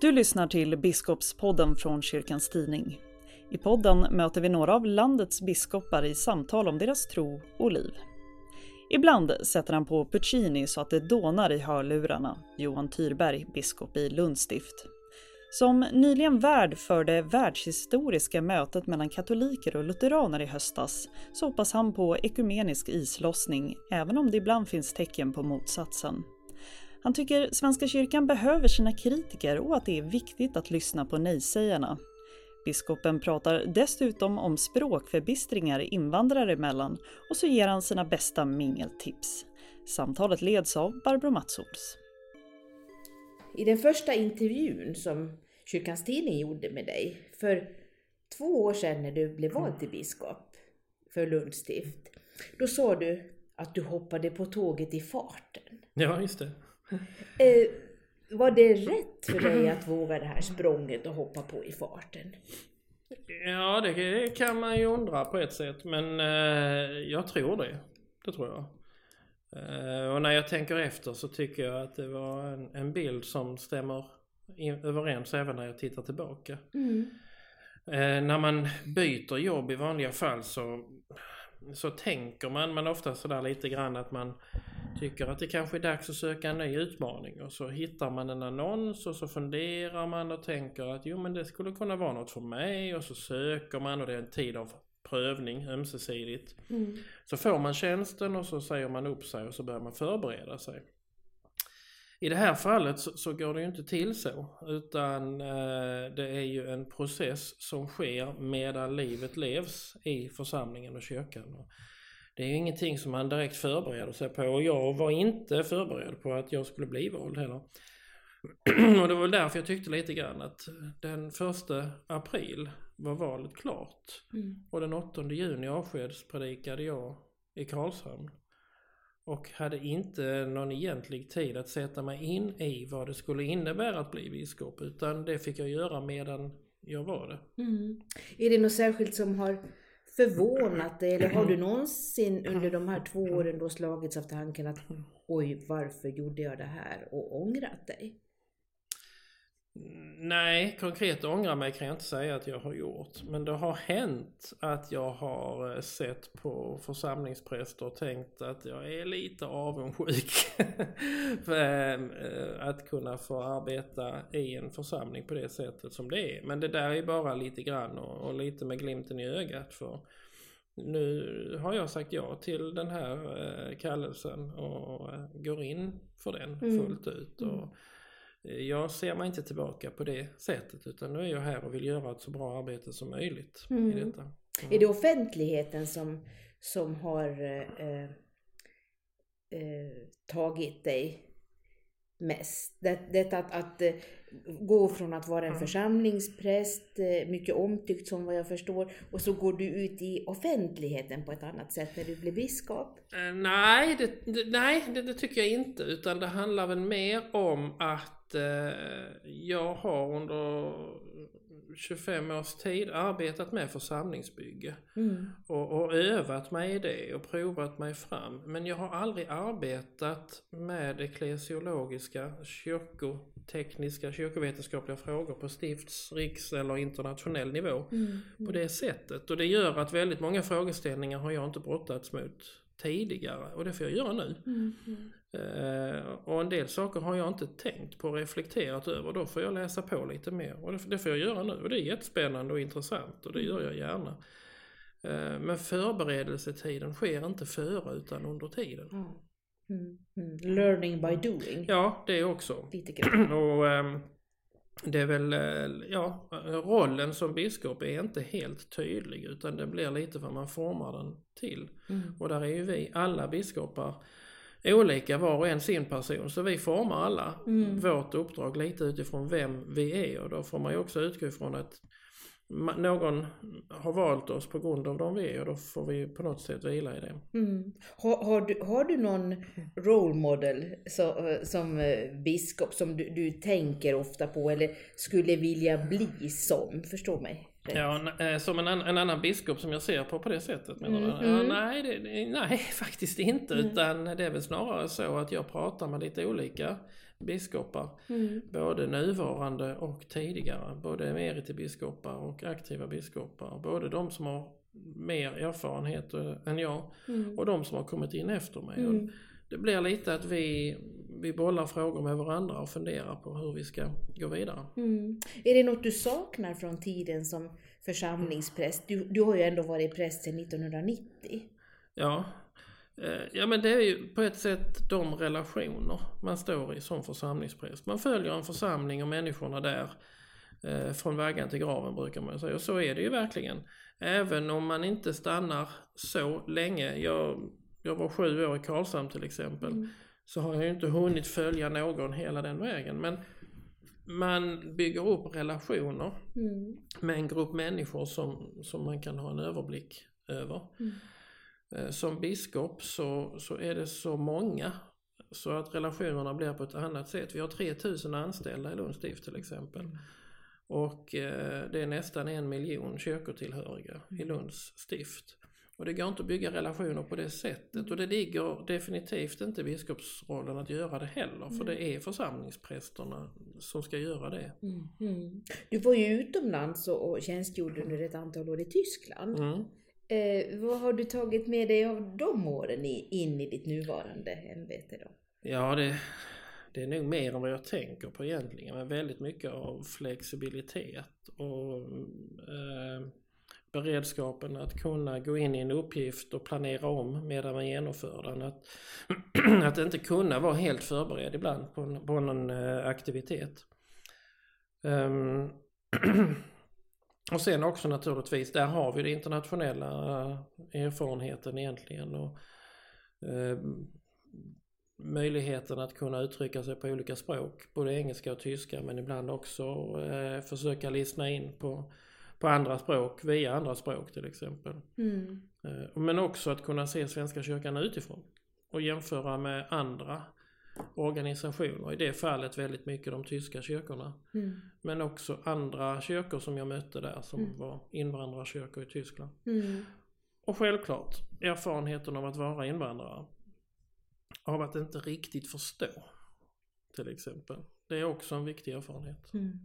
Du lyssnar till Biskopspodden från Kyrkans Tidning. I podden möter vi några av landets biskopar i samtal om deras tro och liv. Ibland sätter han på Puccini så att det dånar i hörlurarna, Johan Tyrberg, biskop i Lundstift. Som nyligen värd för det världshistoriska mötet mellan katoliker och lutheraner i höstas så hoppas han på ekumenisk islossning, även om det ibland finns tecken på motsatsen. Han tycker Svenska kyrkan behöver sina kritiker och att det är viktigt att lyssna på nej-sägarna. Biskopen pratar dessutom om språkförbistringar invandrare emellan och så ger han sina bästa mingeltips. Samtalet leds av Barbro Matsols. I den första intervjun som Kyrkans Tidning gjorde med dig för två år sedan när du blev vald till biskop för Lunds stift, då sa du att du hoppade på tåget i farten. Ja, just det. Eh, var det rätt för dig att våga det här språnget och hoppa på i farten? Ja, det kan man ju undra på ett sätt, men eh, jag tror det. Det tror jag. Eh, och när jag tänker efter så tycker jag att det var en, en bild som stämmer in, överens även när jag tittar tillbaka. Mm. Eh, när man byter jobb i vanliga fall så, så tänker man, men ofta sådär lite grann att man tycker att det kanske är dags att söka en ny utmaning och så hittar man en annons och så funderar man och tänker att jo men det skulle kunna vara något för mig och så söker man och det är en tid av prövning ömsesidigt. Mm. Så får man tjänsten och så säger man upp sig och så börjar man förbereda sig. I det här fallet så, så går det ju inte till så utan eh, det är ju en process som sker medan livet levs i församlingen och kyrkan. Det är ju ingenting som man direkt förbereder sig på och jag var inte förberedd på att jag skulle bli vald heller. och det var väl därför jag tyckte lite grann att den första april var valet klart. Mm. Och den 8 juni avskedspredikade jag i Karlshamn. Och hade inte någon egentlig tid att sätta mig in i vad det skulle innebära att bli biskop. Utan det fick jag göra medan jag var det. Mm. Är det något särskilt som har förvånat dig? Eller har du någonsin under de här två åren då slagits av tanken att oj, varför gjorde jag det här? och ångrat dig? Nej, konkret ångra mig kan jag inte säga att jag har gjort. Men det har hänt att jag har eh, sett på församlingspräster och tänkt att jag är lite avundsjuk. eh, att kunna få arbeta i en församling på det sättet som det är. Men det där är bara lite grann och, och lite med glimten i ögat. för nu har jag sagt ja till den här eh, kallelsen och går in för den Mm. fullt ut. Och, jag ser mig inte tillbaka på det sättet utan nu är jag här och vill göra ett så bra arbete som möjligt Mm. i detta. Mm. Är det offentligheten som, som har eh, eh, tagit dig mest? Det, detta att, att eh, gå från att vara en Mm. församlingspräst, eh, mycket omtyckt som vad jag förstår, och så går du ut i offentligheten på ett annat sätt när du blir biskop. Eh, nej, det, det, nej det, det tycker jag inte utan det handlar väl mer om att eh, jag har under 25 års tid arbetat med församlingsbygge Mm. och, och övat mig i det och provat mig fram. Men jag har aldrig arbetat med eklesiologiska, kyrkotekniska, kyrkovetenskapliga frågor på stifts-, riks eller internationell nivå Mm. på det sättet. Och det gör att väldigt många frågeställningar har jag inte brottats mot tidigare och det får jag göra nu. Mm. Mm. Eh, och en del saker har jag inte tänkt på och reflekterat över. Då får jag läsa på lite mer och det, det får jag göra nu. Och det är jättespännande och intressant och det gör jag gärna. Eh, men förberedelsetiden sker inte före utan under tiden. Ja. Mm. Mm. Learning by doing. Ja, det också. Lite grann. Och ehm, det är väl, eh, ja, rollen som biskop är inte helt tydlig utan det blir lite vad man formar den till. Mm. Och där är ju vi alla biskopar olika, var och en sin person. Så vi formar alla Mm. vårt uppdrag lite utifrån vem vi är och då får man ju också utgå ifrån att någon har valt oss på grund av de vi är och då får vi på något sätt vila i det. Mm. Har, har, du, har du någon role model så, eh, som eh, biskop som du, du tänker ofta på eller skulle vilja bli som? Förstå mig? Ja, eh, som en, en annan biskop som jag ser på på det sättet menar Mm, du? Ja, mm. nej, det, nej, faktiskt inte. Mm. Utan det är väl snarare så att jag pratar med lite olika biskopar. Mm. Både nuvarande och tidigare. Både emeritibiskopar och aktiva biskopar. Både de som har mer erfarenhet än jag Mm. och de som har kommit in efter mig. Mm. Det blir lite att vi, vi bollar frågor med varandra och funderar på hur vi ska gå vidare. Mm. Är det något du saknar från tiden som församlingspräst? Du, du har ju ändå varit präst sedan 1990. Ja. Eh, ja men det är ju på ett sätt de relationer man står i som församlingspräst. Man följer en församling och människorna där eh, från vaggan till graven brukar man säga. Och så är det ju verkligen. Även om man inte stannar så länge. Jag, jag var sju år i Karlshamn till exempel. Mm. Så har jag ju inte hunnit följa någon hela den vägen. Men man bygger upp relationer Mm. med en grupp människor som, som man kan ha en överblick över. Mm. Eh, Som biskop så, så är det så många så att relationerna blir på ett annat sätt. Vi har 3000 anställda i Lunds stift till exempel. Och eh, det är nästan en miljon kyrkotillhöriga i Lunds stift. Och det går inte att bygga relationer på det sättet och det ligger definitivt inte i biskopsrollen att göra det heller för det är församlingsprästerna som ska göra det. Mm. Mm. Du var ju utomlands och, och tjänstgjorde under ett antal år i Tyskland. Mm. Eh, vad har du tagit med dig av de åren i, in i ditt nuvarande ämbete då? Ja, det, det är nog mer än vad jag tänker på egentligen. Men väldigt mycket av flexibilitet och eh, beredskapen att kunna gå in i en uppgift och planera om medan man genomför den. Att, att inte kunna vara helt förberedd ibland på, en, på någon eh, aktivitet. Ehm, och sen också naturligtvis, där har vi den internationella eh, erfarenheten egentligen. Och, eh, möjligheten att kunna uttrycka sig på olika språk, både engelska och tyska men ibland också eh, försöka lyssna in på, på andra språk via andra språk till exempel. Mm. Eh, men också att kunna se Svenska kyrkan utifrån och jämföra med andra organisationer. I det fallet väldigt mycket de tyska kyrkorna. Mm. Men också andra kyrkor som jag mötte där som Mm. var invandrarkyrkor i Tyskland. Mm. Och självklart erfarenheten av att vara invandrare. Av att inte riktigt förstå. Till exempel. Det är också en viktig erfarenhet. Mm.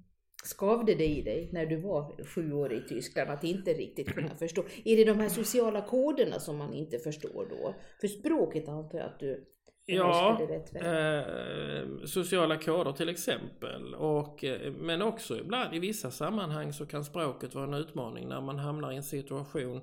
Skavde det i dig när du var sju år i Tyskland att inte riktigt kunna förstå? Är det de här sociala koderna som man inte förstår då? För språket antar jag att du Ja, eh, sociala koder till exempel. Och, eh, men också ibland i vissa sammanhang så kan språket vara en utmaning när man hamnar i en situation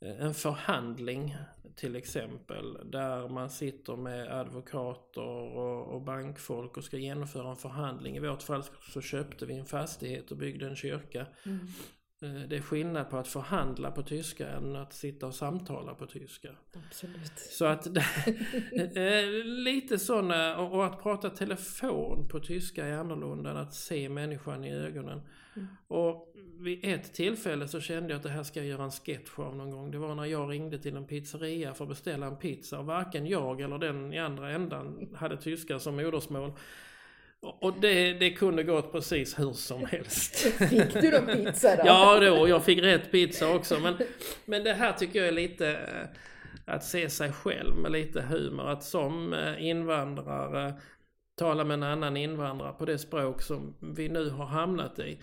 eh, en förhandling till exempel där man sitter med advokater och, och bankfolk och ska genomföra en förhandling. I vårt fall så köpte vi en fastighet och byggde en kyrka. Mm. Eh, Det är skillnad på att förhandla på tyska än att sitta och samtala på tyska. Absolut. Så att eh, lite sådana och, och att prata telefon på tyska är annorlunda än att se människan i ögonen. Mm. Och vid ett tillfälle så kände jag att det här ska jag göra en sketch av någon gång. Det var när jag ringde till en pizzeria för att beställa en pizza och varken jag eller den i andra ändan hade tyska som modersmål. Och det, det kunde gått precis hur som helst. Fick du då pizza då? Ja då, och jag fick rätt pizza också. Men, men det här tycker jag är lite eh, att se sig själv med lite humor. Att som eh, invandrare tala med en annan invandrare på det språk som vi nu har hamnat i.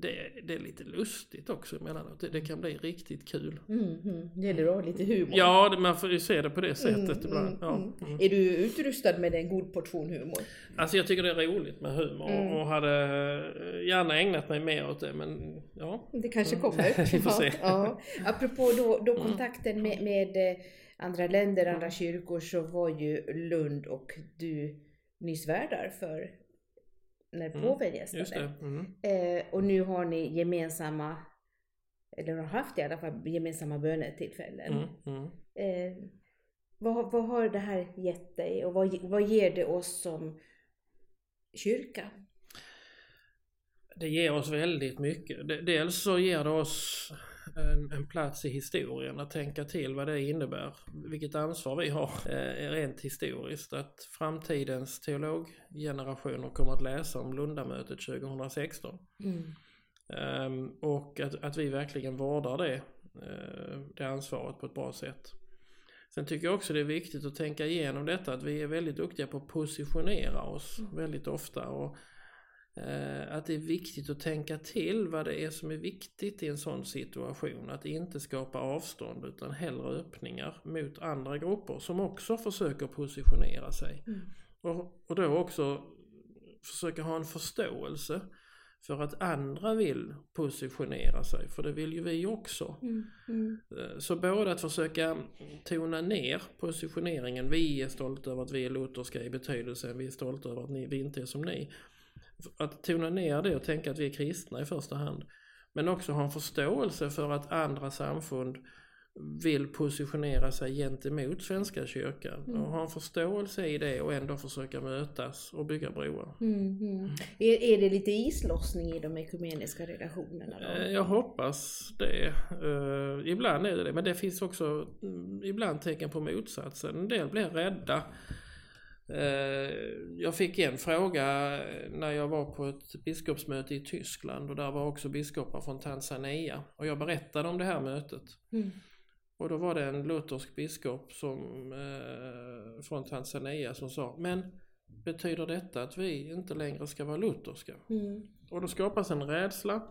Det, det är lite lustigt också emellanåt. Det, det kan bli riktigt kul. Mm, mm. Det gäller att ha lite humor. Ja, det- man får ju se det på det sättet Mm, ibland. mm, Ja. mm. Mm. Är du utrustad med en god portion humor? Alltså jag tycker det är roligt med humor Mm. och hade eh, gärna ägnat mig mer åt det men ja. Det kanske Mm. kommer. Vi får se. Ja, ja. Apropå då, då kontakten med, med eh, andra länder, andra kyrkor, så var ju Lund och du nyss värdar för när Mm, påven gästade. Mm. Eh, och nu har ni gemensamma, eller har haft i alla fall gemensamma bönetillfällen. Mm. Eh, vad, vad har det här gett dig och vad, vad ger det oss som kyrka? Det ger oss väldigt mycket. De- Dels så ger det oss en, en plats i historien att tänka till vad det innebär. Vilket ansvar vi har eh, rent historiskt. Att framtidens teologgenerationer kommer att läsa om Lundamötet 2016. Mm. Ehm, och att, att vi verkligen vårdar det, eh, det ansvaret på ett bra sätt. Sen tycker jag också det är viktigt att tänka igenom detta att vi är väldigt duktiga på att positionera oss Mm. väldigt ofta. Och, att det är viktigt att tänka till vad det är som är viktigt i en sån situation. Att inte skapa avstånd utan hellre öppningar mot andra grupper som också försöker positionera sig. Mm. Och, och då också försöka ha en förståelse för att andra vill positionera sig, för det vill ju vi också. Mm. Mm. Eh, Så både att försöka tona ner positioneringen, vi är stolta över att vi är lutherska i betydelsen, vi är stolta över att ni, vi inte är som ni. Att tona ner det och tänka att vi är kristna i första hand. Men också ha en förståelse för att andra samfund vill positionera sig gentemot Svenska kyrkan. Mm. Och ha en förståelse i det och ändå försöka mötas och bygga broar. Mm. Mm. Är, är det lite islossning i de ekumeniska relationerna då? Eh, Jag hoppas det. Eh, ibland är det det, men det finns också mm, ibland tecken på motsatsen. En del blir rädda. Eh, jag fick en fråga när jag var på ett biskopsmöte i Tyskland och där var också biskopar från Tanzania. Och jag berättade om det här mötet. Mm. Och då var det en luthersk biskop som, eh, från Tanzania som sa, men betyder detta att vi inte längre ska vara lutherska? Mm. Och då skapas en rädsla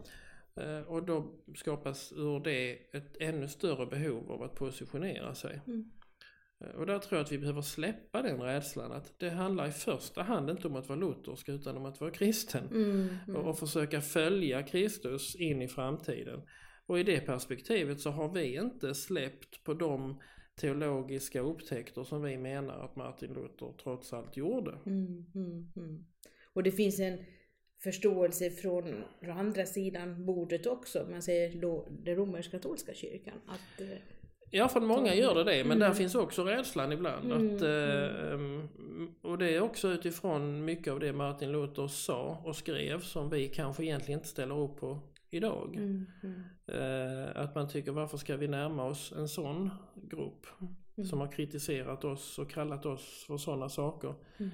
eh, och då skapas ur det ett ännu större behov av att positionera sig. Mm. Eh, Och där tror jag att vi behöver släppa den rädslan att det handlar i första hand inte om att vara luthersk utan om att vara kristen. Mm. Mm. Och, försöka följa Kristus in i framtiden. Och i det perspektivet så har vi inte släppt på de teologiska upptäckter som vi menar att Martin Luther trots allt gjorde. Mm, mm, mm. Och det finns en förståelse från, från andra sidan bordet också, man säger då den romersk-katolska kyrkan. Att, eh, Ja, för många gör det det, men Mm. där finns också rädslan ibland. Mm, Att, eh, mm, och det är också utifrån mycket av det Martin Luther sa och skrev som vi kanske egentligen inte ställer upp på idag. mm, mm, Eh, att man tycker varför ska vi närma oss en sån grupp Mm. som har kritiserat oss och kallat oss för sådana saker. mm.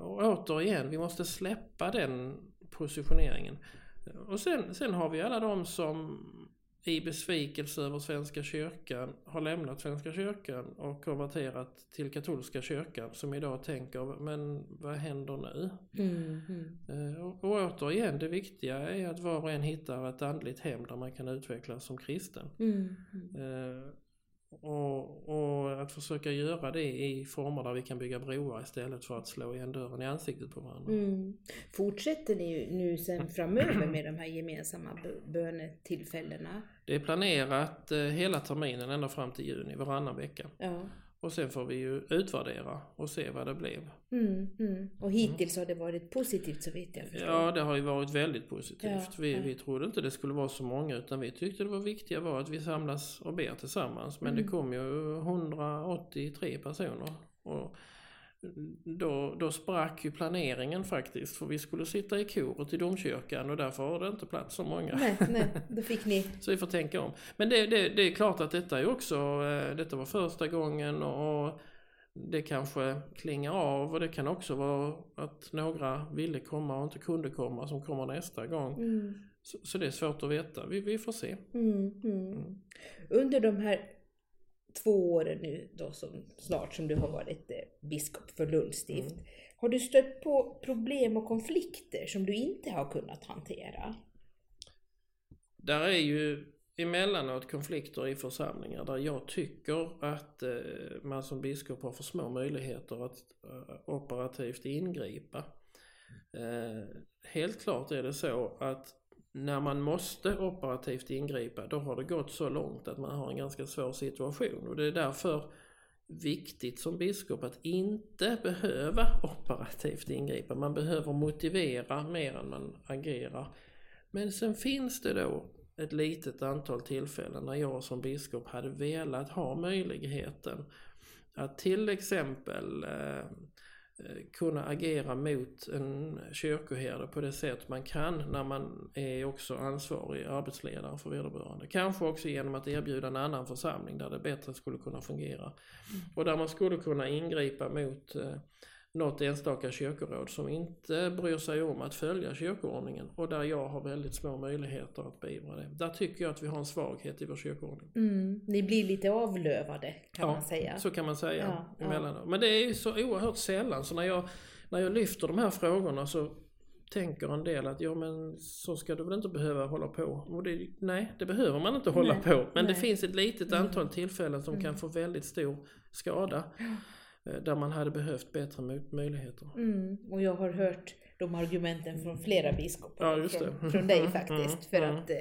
Och återigen, vi måste släppa den positioneringen. Och sen, sen har vi alla de som i besvikelse över Svenska kyrkan har lämnat Svenska kyrkan och konverterat till katolska kyrkan som idag tänker, men vad händer nu? Mm, Och, och återigen, det viktiga är att var och en hittar ett andligt hem där man kan utvecklas som kristen. Mm, och, och att försöka göra det i former där vi kan bygga broar istället för att slå igen dörren i ansiktet på varandra. Mm. Fortsätter ni nu sen framöver med de här gemensamma bö- bönetillfällena? Det är planerat eh, hela terminen ända fram till juni, varannan vecka. Ja. Och sen får vi ju utvärdera och se vad det blev. Mm, mm. Och hittills har det varit positivt så vitt jag förstår. Ja, det har ju varit väldigt positivt. Ja, vi, ja. vi trodde inte det skulle vara så många utan vi tyckte det var viktiga var att vi samlas och ber tillsammans. Men Mm. det kom ju 183 personer. Och då, då sprack ju planeringen faktiskt för vi skulle sitta i koret i domkyrkan och därför har det inte plats så många. Nej, nej, då fick ni... Så vi får tänka om. Men det, det, det är klart att detta är också, eh, detta var första gången och det kanske klingar av och det kan också vara att några ville komma och inte kunde komma som kommer nästa gång. Mm, Så, så det är svårt att veta, vi, vi får se. mm, mm. Under de här två åren nu då som snart som du har varit eh, biskop för Lunds stift. Mm. Har du stött på problem och konflikter som du inte har kunnat hantera? Där är ju emellanåt konflikter i församlingar där jag tycker att eh, man som biskop har för små möjligheter att eh, operativt ingripa. Eh, helt klart är det så att när man måste operativt ingripa då har det gått så långt att man har en ganska svår situation och det är därför viktigt som biskop att inte behöva operativt ingripa. Man behöver motivera mer än man agerar. Men sen finns det då ett litet antal tillfällen när jag som biskop hade velat ha möjligheten att till exempel eh, kunna agera mot en kyrkoherde på det sätt man kan när man är också ansvarig arbetsledare för vederbörande. Kanske också genom att erbjuda en annan församling där det bättre skulle kunna fungera. Och där man skulle kunna ingripa mot eh, något enstaka kyrkoråd som inte bryr sig om att följa kyrkoordningen och där jag har väldigt små möjligheter att beivra det. Där tycker jag att vi har en svaghet i vår kyrkoordning. Mm. Ni blir lite avlövade kan ja, man säga. så kan man säga Ja, emellanåt. Men det är ju så oerhört sällan så när jag, när jag lyfter de här frågorna så tänker en del att ja men så ska du väl inte behöva hålla på. Och det, nej, det behöver man inte hålla Nej, på. Men det nej. finns ett litet Mm. antal tillfällen som kan få väldigt stor skada. Eh, Där man hade behövt bättre möjligheter. Mm. Och jag har hört de argumenten från flera biskopar. Ja, just från, från dig Mm, faktiskt. mm, För mm. att eh,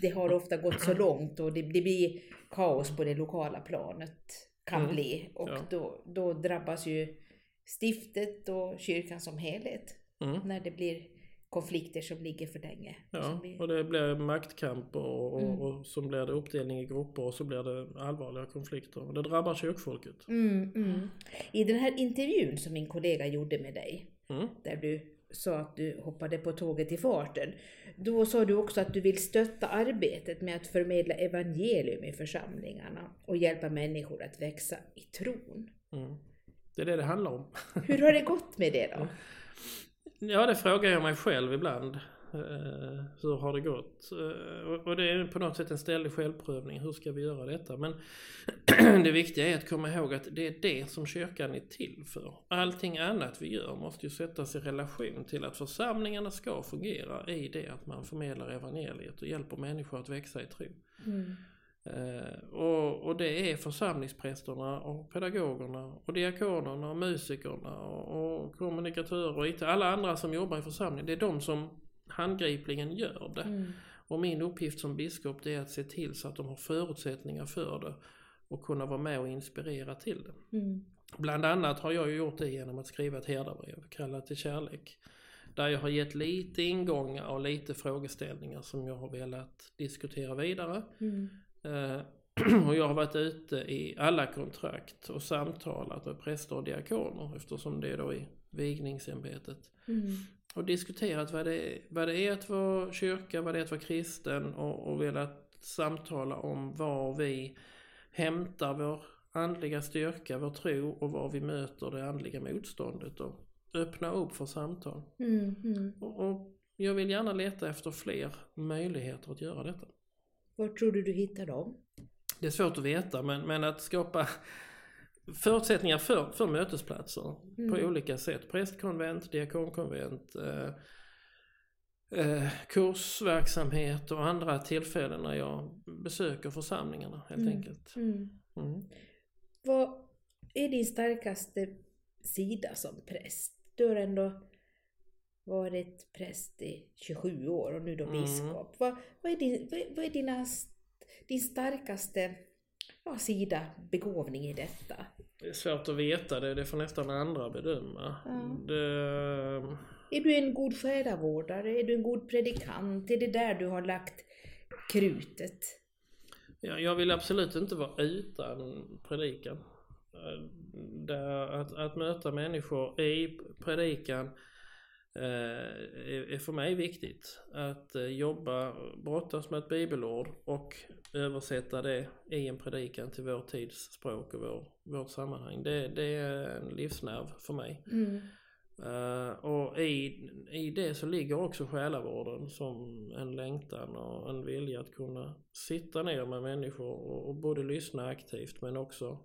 det har ofta gått så långt och det, det blir kaos på det lokala planet. Kan bli. Och ja. då, då drabbas ju stiftet och kyrkan som helhet. När det blir konflikter som ligger för länge. Ja, och det blir maktkamp och, och, Mm. och så blir det uppdelning i grupper och så blir det allvarliga konflikter. Och det drabbar kyrkfolket. Mm, mm. I den här intervjun som min kollega gjorde med dig, Mm. där du sa att du hoppade på tåget i farten, då sa du också att du vill stötta arbetet med att förmedla evangelium i församlingarna och hjälpa människor att växa i tron. Mm. Det är det det handlar om. Hur har det gått med det då? Ja, det frågar jag mig själv ibland. Eh, hur har det gått? Eh, och, och det är på något sätt en ständig självprövning. Hur ska vi göra detta? Men det viktiga är att komma ihåg att det är det som kyrkan är till för. Allting annat vi gör måste ju sättas i relation till att församlingarna ska fungera i det att man förmedlar evangeliet och hjälper människor att växa i tro. Mm. Eh, och, och det är församlingsprästerna och pedagogerna och diakonerna och musikerna och, och kommunikatörer och IT, alla andra som jobbar i församlingen. Det är de som handgripligen gör det. Mm. Och min uppgift som biskop det är att se till så att de har förutsättningar för det och kunna vara med och inspirera till det. Mm. Bland annat har jag ju gjort det genom att skriva ett herdabrev kallat till kärlek. Där jag har gett lite ingångar och lite frågeställningar som jag har velat diskutera vidare. Mm. Eh, och jag har varit ute i alla kontrakt och samtalat med präster och diakoner eftersom det är då i vigningsämbetet. Mm. Och diskuterat vad det, är, vad det är att vara kyrka, vad det är att vara kristen och, och velat samtala om var vi hämtar vår andliga styrka, vår tro och var vi möter det andliga motståndet och öppna upp för samtal. Mm. Mm. Och, och jag vill gärna leta efter fler möjligheter att göra detta. Var tror du du hittar dem? Det är svårt att veta men, men att skapa förutsättningar för, för mötesplatser Mm. på olika sätt. Prästkonvent, diakonkonvent, eh, eh, kursverksamhet och andra tillfällen när jag besöker församlingarna helt Mm. enkelt. Mm. Mm. Vad är din starkaste sida som präst? Du har ändå varit präst i 27 år och nu då Mm. biskop. Vad, vad är, din, vad, vad är dina, din starkaste ja, sida, begåvning i detta? Det är svårt att veta det, det får nästan andra bedöma. Ja. Det, Är du en god själavårdare? Är du en god predikant? Är det där du har lagt krutet? Ja, jag vill absolut inte vara utan predikan. Det, att, att möta människor i predikan är, är för mig viktigt. Att eh, jobba, brottas med ett bibelord och översätta det i en predikan till vår tids språk och vår, vårt sammanhang. Det, det är en livsnerv för mig. Mm. Eh, och i, i det så ligger också själavården som en längtan och en vilja att kunna sitta ner med människor och, och både lyssna aktivt men också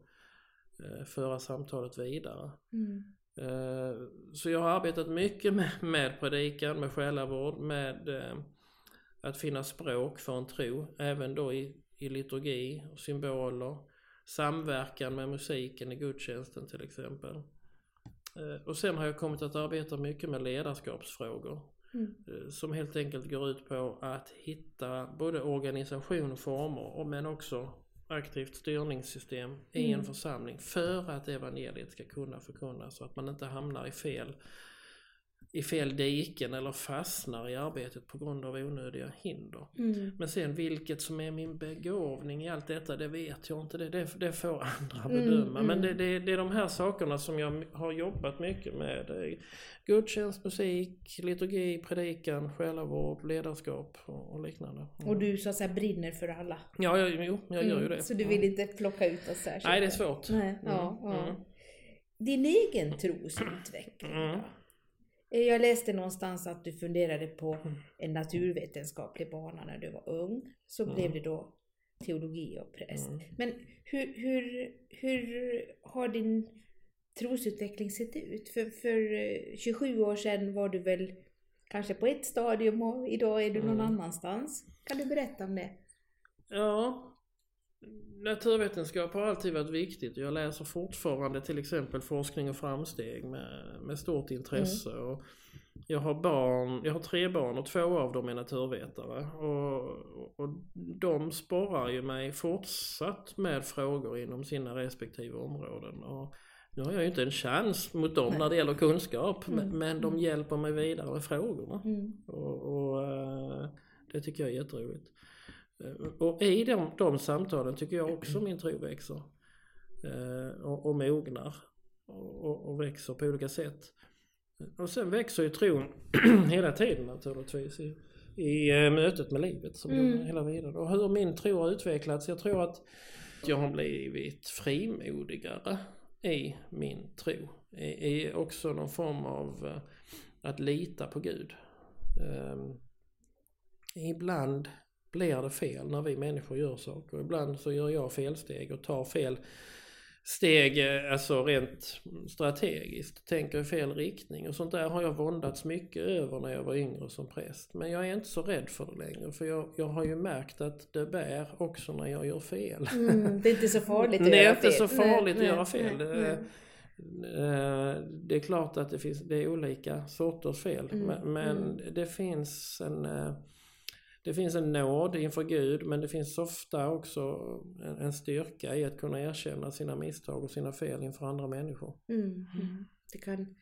uh, föra samtalet vidare. Mm. Eh, så jag har arbetat mycket med, med predikan, med själavård, med eh, att finna språk för en tro, även då i, i liturgi och symboler, samverkan med musiken i gudstjänsten till exempel. Eh, och sen har jag kommit att arbeta mycket med ledarskapsfrågor Mm. som helt enkelt går ut på att hitta både organisation och former men också aktivt styrningssystem i en Mm. församling för att evangeliet ska kunna förkunnas så att man inte hamnar i fel i fel diken eller fastnar i arbetet på grund av onödiga hinder. Mm. Men sen vilket som är min begåvning i allt detta, det vet jag inte. Det, det, det får andra Mm, bedöma. Men mm. det, det, det är de här sakerna som jag har jobbat mycket med. Gudstjänst, musik, liturgi, predikan, själavård, ledarskap och, och liknande. Mm. Och du så att säga brinner för alla? Ja, jag, jo, jag gör ju Mm, det. Så du vill inte plocka ut oss särskilt? Nej, det är svårt. Nej, Mm, ja, ja. mm. din egen trosutveckling Mm. då? Eh, Jag läste någonstans att du funderade på en naturvetenskaplig bana när du var ung. Så Mm. blev det då teologi och präst. Mm. Men hur, hur, hur har din trosutveckling sett ut? För, för eh, 27 år sedan var du väl kanske på ett stadium och idag är du någon Mm. annanstans. Kan du berätta om det? Ja, naturvetenskap har alltid varit viktigt. Jag läser fortfarande till exempel forskning och framsteg med, med stort intresse. Och jag har barn, jag har tre barn och två av dem är naturvetare. Och, och de sporrar ju mig fortsatt med frågor inom sina respektive områden. Och nu har jag ju inte en chans mot dem Nej. när det gäller kunskap, Mm, men, men de mm. hjälper mig vidare med frågorna. Mm. Och, och eh, det tycker jag är jätteroligt. Eh, Och i de, de samtalen tycker jag också min tro växer. Eh, och, och mognar. Och, och, växer på olika sätt. Och sen växer ju tron hela tiden naturligtvis i, i eh, mötet med livet som Mm. hela vidare. Och hur min tro har utvecklats. Jag tror att jag har blivit frimodigare i min tro. I, i också någon form av att lita på Gud. Ehm, ibland blir det fel när vi människor gör saker. Ibland så gör jag felsteg och tar fel steg, eh, alltså rent strategiskt. Tänker i fel riktning och sånt där har jag våndats mycket över när jag var yngre som präst. Men jag är inte så rädd för det längre för jag, jag har ju märkt att det bär också när jag gör fel. Mm, det är inte så farligt att Det är göra inte fel. så farligt Nej, att göra nej, fel. nej, nej. eh, Det är klart att det finns det är olika sorters fel. Mm, Men, men det finns en eh, det finns en nåd inför Gud men det finns ofta också en, en styrka i att kunna erkänna sina misstag och sina fel inför andra människor. Mm, mm. Det kan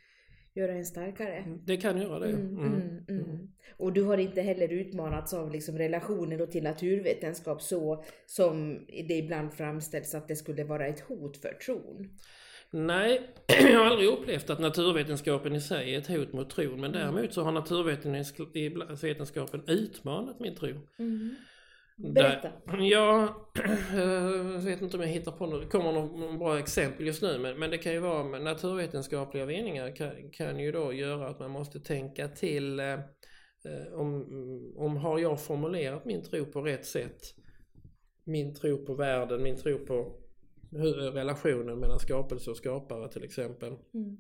göra en starkare. Det kan göra det. Mm, mm, mm. Och du har inte heller utmanats av liksom relationen till naturvetenskap så som det ibland framställs att det skulle vara ett hot för tron. Nej, jag har aldrig upplevt att naturvetenskapen i sig är ett hot mot tron. Men Mm. däremot så har naturvetenskapen utmanat min tro. Berätta. Där, ja, jag vet inte om jag hittar på något, kommer något bra exempel just nu men, men det kan ju vara med naturvetenskapliga vinningar kan, kan ju då göra att man måste tänka till eh, eh, om, om har jag formulerat min tro på rätt sätt? Min tro på världen, min tro på hur, relationen mellan skapelse och skapare till exempel. Mm.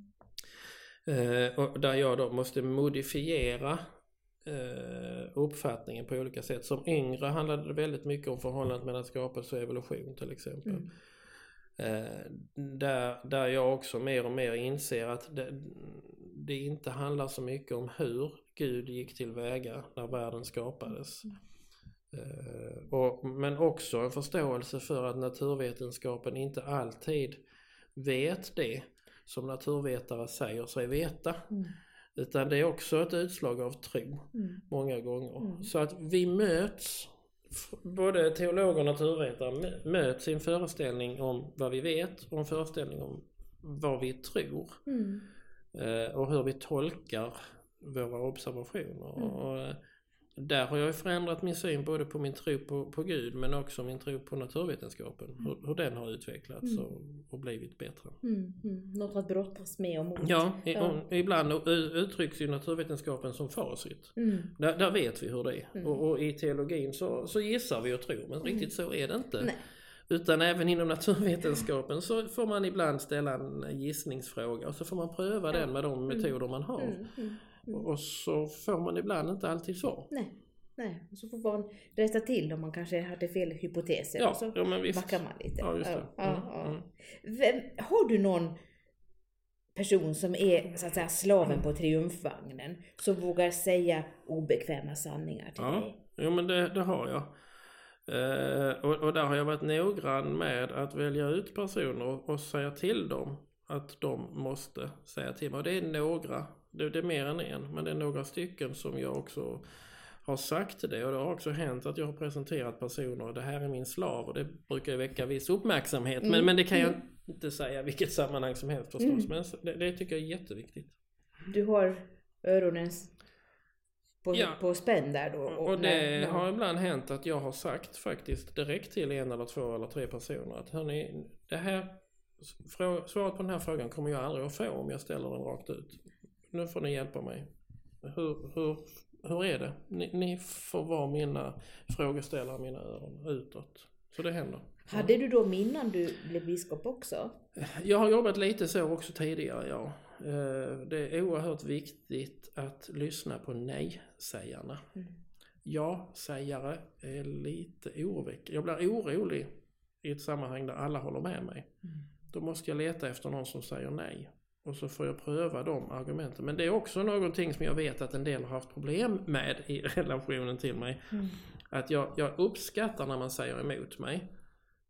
Eh, och där jag då måste modifiera eh, uppfattningen på olika sätt. Som yngre handlade det väldigt mycket om förhållandet mellan skapelse och evolution till exempel. Mm. Eh, där, där jag också mer och mer inser att det, det inte handlar så mycket om hur Gud gick tillväga när världen skapades. Eh, och, men också en förståelse för att naturvetenskapen inte alltid vet det som naturvetare säger sig veta. Mm. Utan det är också ett utslag av tro Mm. många gånger. Mm. Så att vi möts, både teologer och naturvetare mö- möts i en föreställning om vad vi vet och en föreställning om vad vi tror. Mm. Eh, och hur vi tolkar våra observationer. Mm. Och, eh, där har jag ju förändrat min syn både på min tro på, på Gud men också min tro på naturvetenskapen. Hur, hur den har utvecklats Mm. och, och blivit bättre. Mm. Mm. Något att brottas med och mot. Ja, i, Ja. och ibland uttrycks ju naturvetenskapen som facit. Mm. Där, där vet vi hur det är. Mm. Och, och i teologin så, så gissar vi och tror, men riktigt så är det inte. Nej. Utan även inom naturvetenskapen så får man ibland ställa en gissningsfråga och så får man pröva den med de metoder man har. Mm. Och- så får man ibland inte alltid svar. Nej. Nej, och så får man rätta till om man kanske hade fel hypoteser. Ja, och så ja men visst. backar man lite. Ja, just det. Ja, Mm, ja, mm. Vem, har du någon person som är så att säga slaven på triumfvagnen som vågar säga obekväma sanningar till Ja, dig? jo men det, det har jag. Eh, och, och där har jag varit noggrann med att välja ut personer och, och säga till dem att de måste säga till mig. Och det är några, det, det är mer än en, men det är några stycken som jag också har sagt det. Och det har också hänt att jag har presenterat personer, det här är min slav och det brukar ju väcka viss uppmärksamhet. Men, Mm, men det kan jag mm. inte säga i vilket sammanhang som helst förstås. Mm. Men det, det tycker jag är jätteviktigt. Du har öronen på, Ja. på spänn där då? Och när- det när- har ibland hänt att jag har sagt faktiskt direkt till en eller två eller tre personer att hörni, det här Svaret på den här frågan kommer jag aldrig att få om jag ställer den rakt ut. Nu får ni hjälpa mig. Hur, hur, hur är det? Ni, ni får vara mina frågeställare, mina öron utåt. Så det händer. Hade du dem innan du blev biskop också? Jag har jobbat lite så också tidigare, ja. Eh, Det är oerhört viktigt att lyssna på nej-sägarna. Mm. Ja-sägare är lite oroväckande. Jag blir orolig i ett sammanhang där alla håller med mig. Mm. Då måste jag leta efter någon som säger nej. Och så får jag pröva de argumenten. Men det är också någonting som jag vet att en del har haft problem med i relationen till mig. Mm. Att jag, jag uppskattar när man säger emot mig.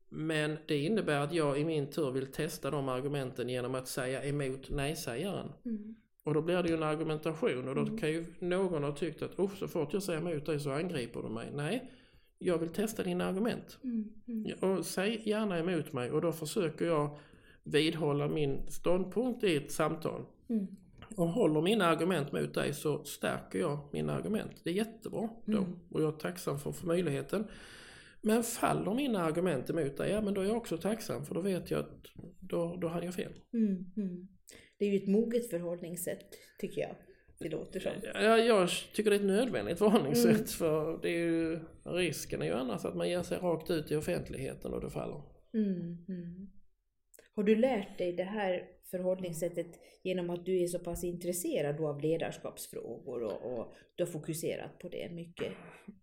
Men det innebär att jag i min tur vill testa de argumenten genom att säga emot nej-sägaren. Mm. Och då blir det ju en argumentation och då kan ju någon ha tyckt att oh, så fort jag säger emot dig så angriper du mig. Nej, jag vill testa dina argument. Mm. Mm. Och säg gärna emot mig och då försöker jag vidhålla min ståndpunkt i ett samtal. Mm. Och håller mina argument mot dig så stärker jag mina argument. Det är jättebra då. Mm. Och jag är tacksam för, för möjligheten. Men faller mina argument emot dig, ja men då är jag också tacksam för då vet jag att då, då hade jag fel. Mm. Mm. Det är ju ett moget förhållningssätt, tycker jag. Det låter som. Ja, jag tycker det är ett nödvändigt förhållningssätt Mm. för det är ju, risken är ju annars att man ger sig rakt ut i offentligheten och det faller. Mm. Mm. Har du lärt dig det här förhållningssättet genom att du är så pass intresserad av ledarskapsfrågor och, och du har fokuserat på det mycket?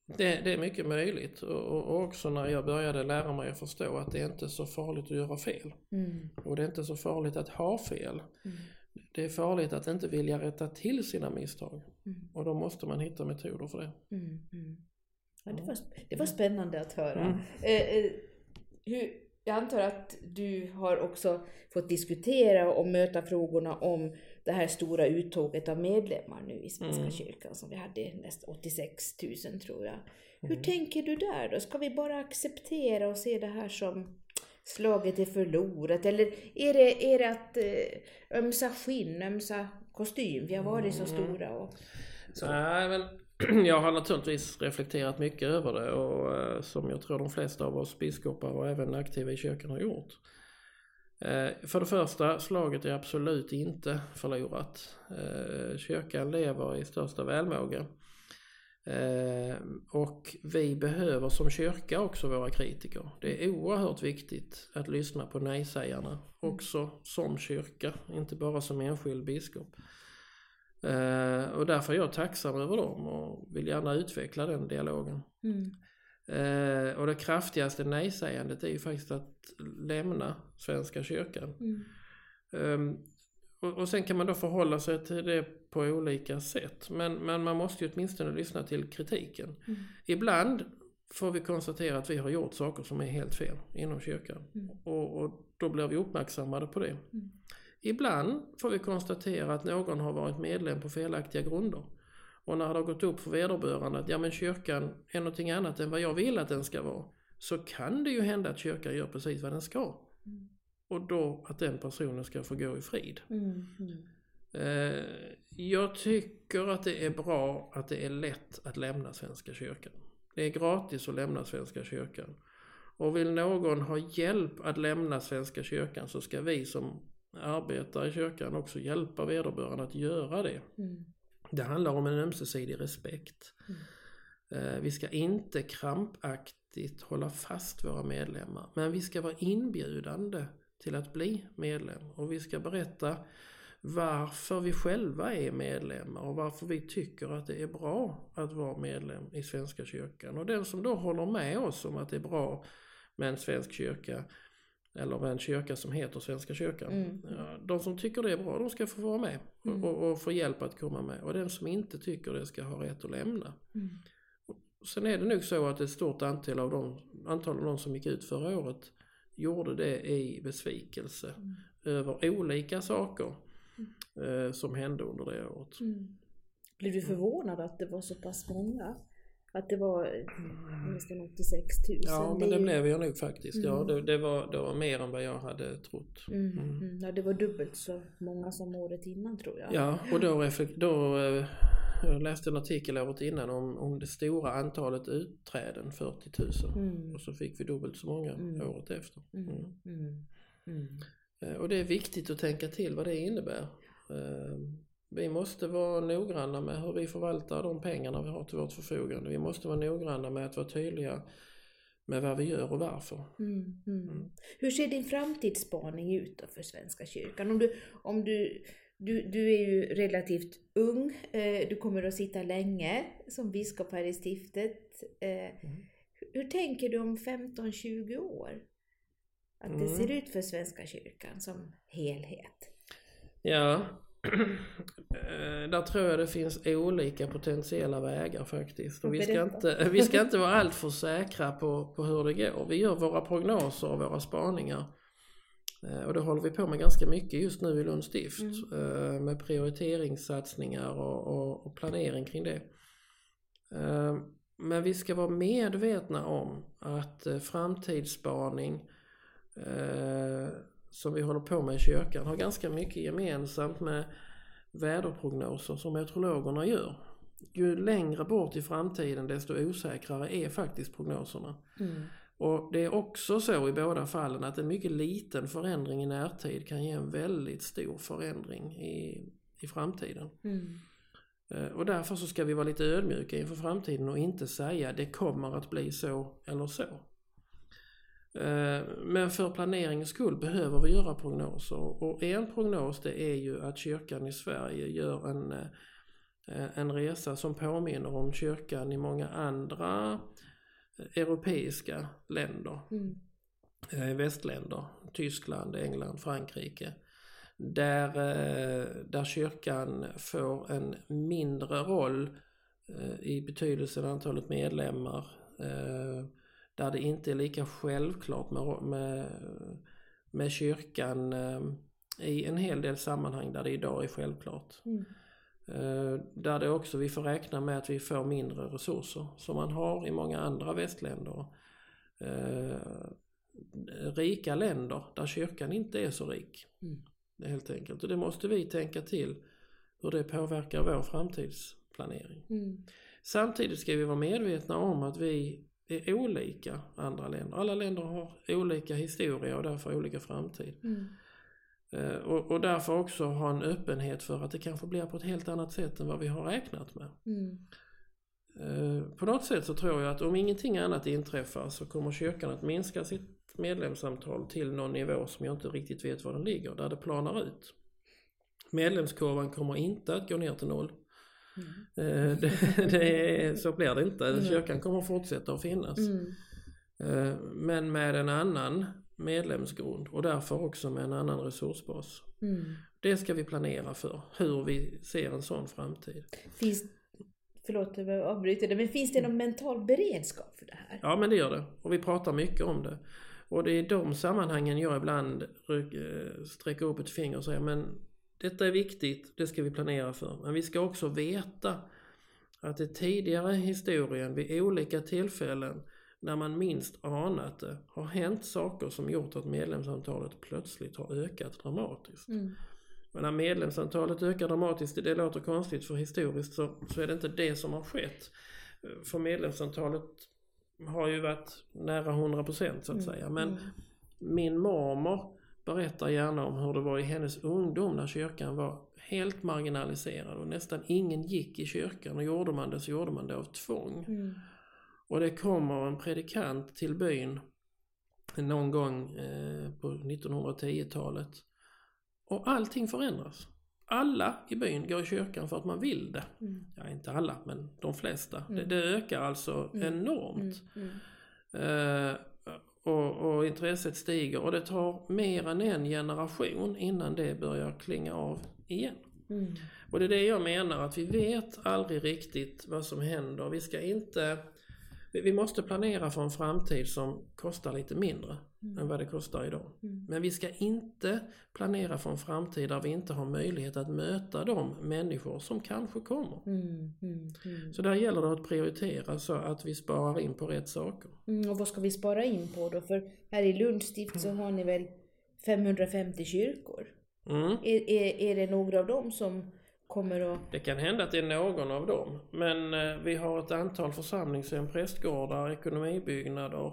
Det, det är mycket möjligt och, och och också när jag började lära mig att förstå att det är inte så farligt att göra fel. Mm. Och det är inte så farligt att ha fel. Mm. Det är farligt att inte vilja rätta till sina misstag. Mm. Och då måste man hitta metoder för det. Mm. Mm. Ja, det, var, det var spännande att höra. Mm. Eh, eh, hur, jag antar att du har också fått diskutera och möta frågorna om det här stora uttåget av medlemmar nu i Svenska Mm. kyrkan som vi hade nästan 86 000 tror jag. Hur Mm. tänker du där då? Ska vi bara acceptera och se det här som slaget är förlorat? Eller är det, är det att eh, ömsa skinn, ömsa kostym? Vi har varit så Mm. stora och så. Nej, men jag har naturligtvis reflekterat mycket över det och eh, som jag tror de flesta av oss biskopar och även aktiva i kyrkan har gjort. Eh, För det första, slaget är absolut inte förlorat. Eh, Kyrkan lever i största välmåga. Och vi behöver som kyrka också våra kritiker. Det är oerhört viktigt att lyssna på nej-sägarna också som kyrka, inte bara som enskild biskop. Eh, och därför är jag tacksam över dem och vill gärna utveckla den dialogen. Mm. Eh, och det kraftigaste nej-sägandet är ju faktiskt att lämna Svenska kyrkan. Mm. Ehm, och, och sen kan man då förhålla sig till det på olika sätt. Men, men man måste ju åtminstone lyssna till kritiken. Mm. Ibland får vi konstatera att vi har gjort saker som är helt fel inom kyrkan. Mm. Och, och då blir vi uppmärksammade på det. Ibland får vi konstatera att någon har varit medlem på felaktiga grunder. Och när det har gått upp för vederbörande att ja men kyrkan är någonting annat än vad jag vill att den ska vara. Så kan det ju hända att kyrkan gör precis vad den ska. Mm. Och då att den personen ska få gå i frid. Mm. Mm. Eh, jag tycker att det är bra att det är lätt att lämna Svenska kyrkan. Det är gratis att lämna Svenska kyrkan. Och vill någon ha hjälp att lämna Svenska kyrkan så ska vi som arbetar i kyrkan också hjälpa vederbörande att göra det. Mm. Det handlar om en ömsesidig respekt. Eh, Vi ska inte krampaktigt hålla fast våra medlemmar. Men vi ska vara inbjudande till att bli medlem. Och vi ska berätta varför vi själva är medlemmar och varför vi tycker att det är bra att vara medlem i Svenska kyrkan. Och den som då håller med oss om att det är bra med en svensk kyrka eller med en kyrka som heter Svenska kyrkan. Mm. De som tycker det är bra, de ska få vara med Mm. och, och få hjälp att komma med. Och den som inte tycker det ska ha rätt att lämna. Mm. Sen är det nog så att ett stort antal av de, antal av de som gick ut förra året gjorde det i besvikelse Mm. över olika saker eh, som hände under det året. Mm. Blev du förvånad att det var så pass många? Att det var mm, nästan 86 000? Ja, men det ju- blev jag nog faktiskt. Ja, Mm. det, det, var, det var mer än vad jag hade trott. Mm. Mm. Mm. Ja, det var dubbelt så många som året innan tror jag. Ja, och då, då eh, jag läste en artikel året innan om, om det stora antalet utträden, 40 000. Mm. Och så fick vi dubbelt så många året efter. Eh, och det är viktigt att tänka till vad det innebär. Vi måste vara noggranna med hur vi förvaltar de pengarna vi har till vårt förfogande. Vi måste vara noggranna med att vara tydliga med vad vi gör och varför. Mm, mm. Mm. Hur ser din framtidsspaning ut då för Svenska kyrkan? Om du, om du, du, du är ju relativt ung, eh, du kommer att sitta länge som biskop här i stiftet. Eh, mm. hur tänker du om 15-20 år? Att det ser mm. ut för Svenska kyrkan som helhet? Ja, där tror jag det finns olika potentiella vägar faktiskt. Och vi, ska inte, vi ska inte vara alltför säkra på, på hur det går. Vi gör våra prognoser och våra spaningar. Eh, och det håller vi på med ganska mycket just nu i Lunds stift. Mm. Eh, med prioriteringssatsningar och, och, och, planering kring det. Men vi ska vara medvetna om att framtidsspaning som vi håller på med i kyrkan har ganska mycket gemensamt med väderprognoser som meteorologerna gör. Ju längre bort i framtiden desto osäkrare är faktiskt prognoserna. Mm. Och det är också så i båda fallen att en mycket liten förändring i närtid kan ge en väldigt stor förändring i, i framtiden. Mm. Eh, och därför så ska vi vara lite ödmjuka inför framtiden och inte säga det kommer att bli så eller så. Eh, men för planeringens skull behöver vi göra prognoser och en prognos det är ju att kyrkan i Sverige gör en, eh, en resa som påminner om kyrkan i många andra europeiska länder. Mm. Eh, västländer, Tyskland, England, Frankrike. Där, där kyrkan får en mindre roll i betydelsen antalet medlemmar där det inte är lika självklart med, med, med kyrkan eh, i en hel del sammanhang där det idag är självklart. Mm. Eh, där det också, vi får räkna med att vi får mindre resurser som man har i många andra västländer. Eh, rika länder där kyrkan inte är så rik. Mm. Helt enkelt. Och det måste vi tänka till hur det påverkar vår framtidsplanering. Mm. Samtidigt ska vi vara medvetna om att vi är olika andra länder. Alla länder har olika historia och därför olika framtid. Mm. Eh, och, och, därför också ha en öppenhet för att det kanske blir på ett helt annat sätt än vad vi har räknat med. Mm. Eh, på något sätt så tror jag att om ingenting annat inträffar så kommer kyrkan att minska sitt medlemsantal till någon nivå som jag inte riktigt vet var den ligger, där det planar ut. Medlemskurvan kommer inte att gå ner till noll. Mm. Det, det, så blir det inte. Mm. Kyrkan kommer att fortsätta att finnas. Mm. Eh, men med en annan medlemsgrund och därför också med en annan resursbas. Mm. Det ska vi planera för, hur vi ser en sån framtid. Finns, förlåt jag avbryter det, men finns det någon mental beredskap för det här? Ja men det gör det och vi pratar mycket om det. Och det är i de sammanhangen jag ibland sträcker upp ett finger och säger men detta är viktigt, det ska vi planera för. Men vi ska också veta att det tidigare i historien vid olika tillfällen när man minst anat det har hänt saker som gjort att medlemsantalet plötsligt har ökat dramatiskt. Mm. Men när medlemsantalet ökar dramatiskt, det låter konstigt för historiskt så, så är det inte det som har skett. För medlemsantalet har ju varit nära 100% så att mm. säga. Men mm. min mormor berättar gärna om hur det var i hennes ungdom när kyrkan var helt marginaliserad och nästan ingen gick i kyrkan och gjorde man det så gjorde man det av tvång. Mm. Och det kommer en predikant till byn någon gång eh, på 1910-talet och allting förändras. Alla i byn går i kyrkan för att man vill det. Mm. Ja, inte alla, men de flesta. Mm. Det, det, ökar alltså mm. enormt. Mm. Mm. Eh, och, och, intresset stiger och det tar mer än en generation innan det börjar klinga av igen. Mm. Och det är det jag menar att vi vet aldrig riktigt vad som händer. Vi ska inte vi måste planera för en framtid som kostar lite mindre mm. än vad det kostar idag. Mm. Men vi ska inte planera för en framtid där vi inte har möjlighet att möta de människor som kanske kommer. Mm. mm, mm. Så där gäller det att prioritera så att vi sparar in på rätt saker. Mm, och vad ska vi spara in på då? För här i Lunds stift så har ni väl 550 kyrkor? Är, är, är det några av dem som kommer att... Det kan hända att det är någon av dem. Men eh, vi har ett antal församlingshem, prästgårdar, ekonomibyggnader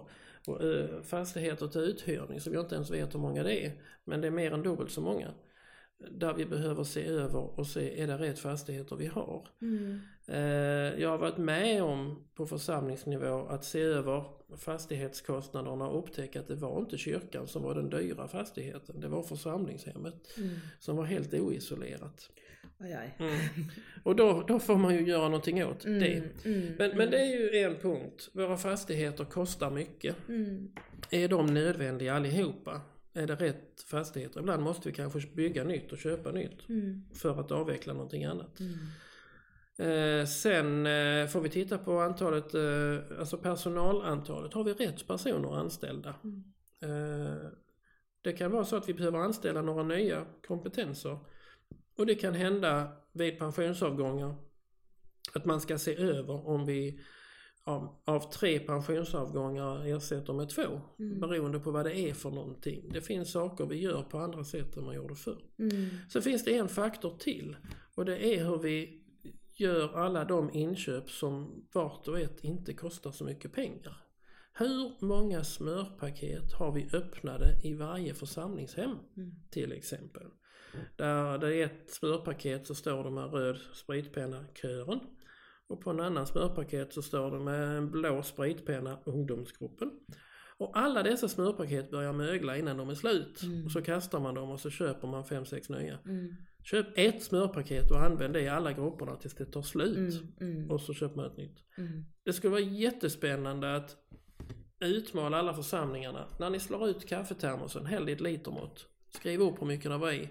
fastigheter till uthyrning som jag inte ens vet hur många det är. Men det är mer än dubbelt så många. Där vi behöver se över och se, är det rätt fastigheter vi har? Mm. Eh, Jag har varit med om på församlingsnivå att se över fastighetskostnaderna och upptäcka att det var inte kyrkan som var den dyra fastigheten. Det var församlingshemmet Mm. som var helt oisolerat. Oj, oj. Mm. Och då, då får man ju göra någonting åt Mm, det. mm, Men, men det är ju en punkt. Våra fastigheter kostar mycket. Mm. Är de nödvändiga allihopa? Är det rätt fastigheter? Ibland måste vi kanske bygga nytt och köpa nytt Mm. för att avveckla någonting annat. Mm. Eh, sen eh, får vi titta på antalet, eh, alltså personalantalet. Har vi rätt personer anställda? Mm. Eh, det kan vara så att vi behöver anställa några nya kompetenser. Och det kan hända vid pensionsavgångar att man ska se över om vi av, av tre pensionsavgångar ersätter med två. Mm. Beroende på vad det är för någonting. Det finns saker vi gör på andra sätt än man gjorde förr. Mm. Så finns det en faktor till och det är hur vi gör alla de inköp som vart och ett inte kostar så mycket pengar. Hur många smörpaket har vi öppnade i varje församlingshem Mm. till exempel? Där det är ett smörpaket så står det med röd spritpenna kören och på en annan smörpaket så står det med en blå spritpenna ungdomsgruppen. Och alla dessa smörpaket börjar mögla innan de är slut. Mm. Och så kastar man dem och så köper man fem sex nya. Mm. Köp ett smörpaket och använd det i alla grupperna tills det tar slut. Mm. Mm. Och så köper man ett nytt. Mm. Det skulle vara jättespännande att utmana alla församlingarna. När ni slår ut kaffetermosen, häll i ett litermått. Skriv upp hur mycket det var i.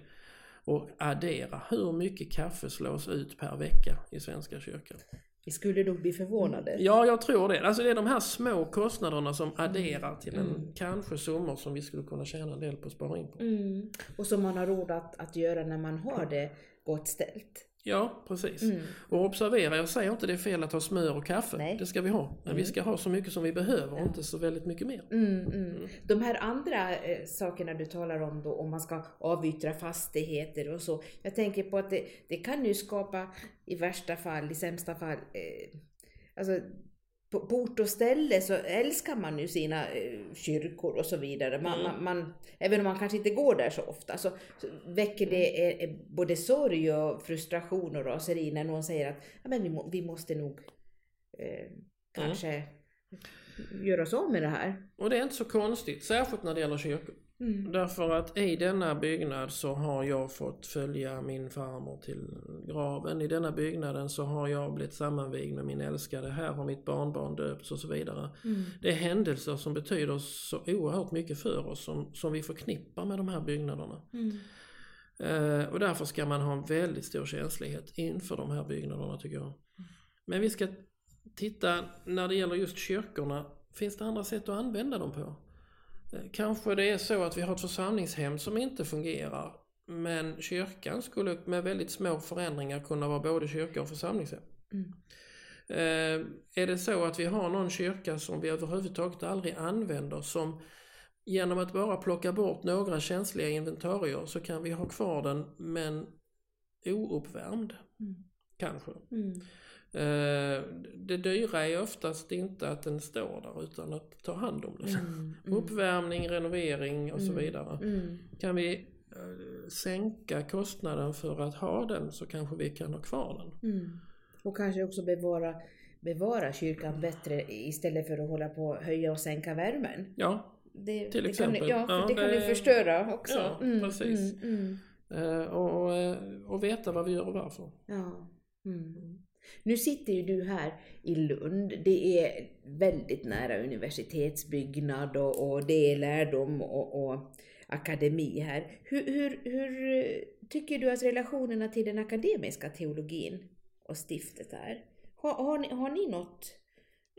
Och addera hur mycket kaffe slås ut per vecka i Svenska kyrkan. Vi skulle nog bli förvånade. Ja, jag tror det. Alltså det är de här små kostnaderna som adderar till en Mm. kanske summor som vi skulle kunna tjäna en del på att spara in på. Mm. Och som man har råd att, att göra när man har det gott ställt. Ja, precis. Mm. Och observera, jag säger inte det är fel att ha smör och kaffe. Nej. Det ska vi ha. Men vi ska ha så mycket som vi behöver och inte så väldigt mycket mer. Mm, mm. De här andra eh, sakerna du talar om då, om man ska avyttra fastigheter och så. Jag tänker på att det, det kan ju skapa, i värsta fall, i sämsta fall, eh, alltså på, på ort och ställe så älskar man ju sina eh, kyrkor och så vidare. Man, Mm. man, man, även om man kanske inte går där så ofta så, så väcker det Mm. eh, eh, både sorg och frustration och raseri när någon säger att ja, men vi, må, vi måste nog eh, kanske göra oss av med det här. Och det är inte så konstigt, särskilt när det gäller kyrkor. Mm. Därför att i denna byggnad så har jag fått följa min farmor till graven. I denna byggnaden så har jag blivit sammanvigd med min älskade. Här har mitt barnbarn döpts och så vidare. Mm. Det är händelser som betyder så oerhört mycket för oss som, som vi förknippar med de här byggnaderna. Mm. Eh, och därför ska man ha en väldigt stor känslighet inför de här byggnaderna tycker jag. Men vi ska titta när det gäller just kyrkorna. Finns det andra sätt att använda dem på? Eh, Kanske det är så att vi har ett församlingshem som inte fungerar. Men kyrkan skulle med väldigt små förändringar kunna vara både kyrka och församlingshem. Mm. Eh, är det så att vi har någon kyrka som vi överhuvudtaget aldrig använder som genom att bara plocka bort några känsliga inventarier så kan vi ha kvar den men ouppvärmd. Mm. Kanske. Mm. Eh, det dyra är oftast inte att den står där utan att ta hand om den. Mm. Mm. Uppvärmning, renovering och så Mm. vidare. Mm. Kan vi eh, sänka kostnaden för att ha den så kanske vi kan ha kvar den. Mm. Och kanske också bevara, bevara kyrkan bättre istället för att hålla på och höja och sänka värmen. Ja, Det, Till det exempel. Kan, ja, Ja, det kan det- ju förstöra också. Ja, precis. Mm, mm, eh, och, och, och veta vad vi gör och varför. ja. Mm. Nu sitter ju du här i Lund. Det är väldigt nära universitetsbyggnad och, och det är lärdom och, och akademi här. Hur, hur, hur eh, tycker du att relationerna till den akademiska teologin och stiftet är? Har, har, ni, har ni något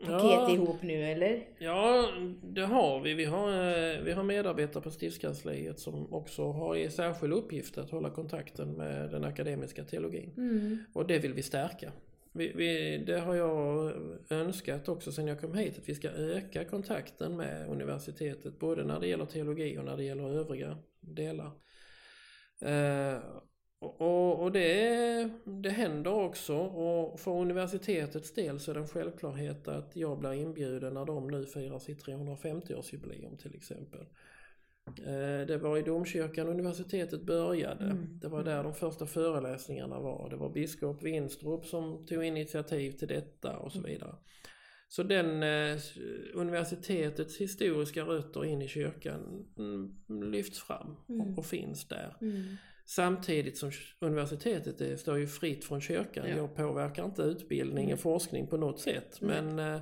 paket Ja. ihop nu eller? Ja, det har vi. Vi har, eh, vi har medarbetare på stiftskansliet som också har i särskild uppgift att hålla kontakten med den akademiska teologin. Mm. Och det vill vi stärka. Vi, vi, det har jag önskat också sedan jag kom hit, att vi ska öka kontakten med universitetet, både när det gäller teologi och när det gäller övriga delar. Eh, Och, och, och det, det händer också och för universitetets del så är det en självklarhet att jag blir inbjuden när de nu firar sitt 350-årsjubileum till exempel. Eh, det var i domkyrkan universitetet började. Mm. Det var där de första föreläsningarna var. Det var biskop Winstrup som tog initiativ till detta och så Mm. vidare. Så den eh, universitetets historiska rötter in i kyrkan mm, lyfts fram Mm. och, och finns där. Mm. Samtidigt som universitetet det står ju fritt från kyrkan. Ja. Jag påverkar inte utbildning Mm. och forskning på något sätt. Men eh,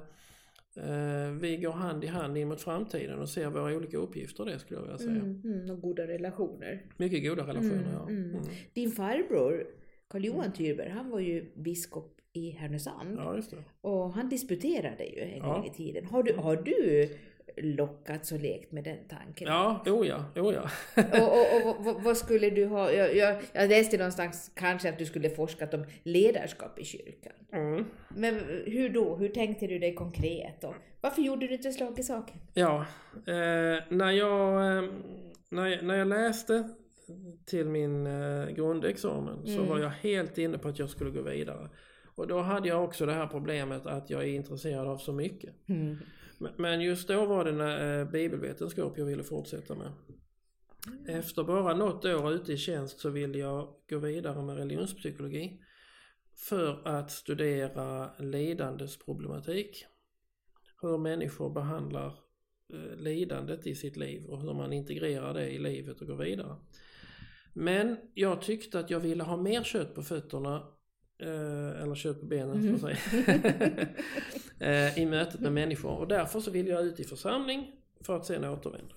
vi går hand i hand in mot framtiden och ser våra olika uppgifter det skulle jag vilja säga. Mm. Mm. Och goda relationer. Mycket goda relationer Mm, ja. mm. Mm. Din farbror Karl Johan Tyrberg, han var ju biskop i Härnösand. Ja. Och han disputerade ju en Ja. gång i tiden. Har du, har du lockats och lekt med den tanken? Ja, oh ja, oh ja. Och, och, och vad- vad, skulle du ha? Jag, jag, jag läste någonstans kanske att du skulle forskat om ledarskap i kyrkan. Mm. Men hur då? Hur tänkte du dig konkret? Och varför gjorde du inte slag i saken? Ja, eh, när, jag, eh, när, när jag läste till min eh, grundexamen så Mm. var jag helt inne på att jag skulle gå vidare. Och då hade jag också det här problemet att jag är intresserad av så mycket. Men- men just då var det när, eh, bibelvetenskap jag ville fortsätta med. Efter bara något år ute i tjänst så ville jag gå vidare med religionspsykologi. För att studera lidandes problematik. Hur människor behandlar eh, lidandet i sitt liv och hur man integrerar det i livet och går vidare. Men jag tyckte att jag ville ha mer kött på fötterna eh, eller kött på benen för sig. eh, I mötet med människor och därför så ville jag ut i församling för att sen återvända.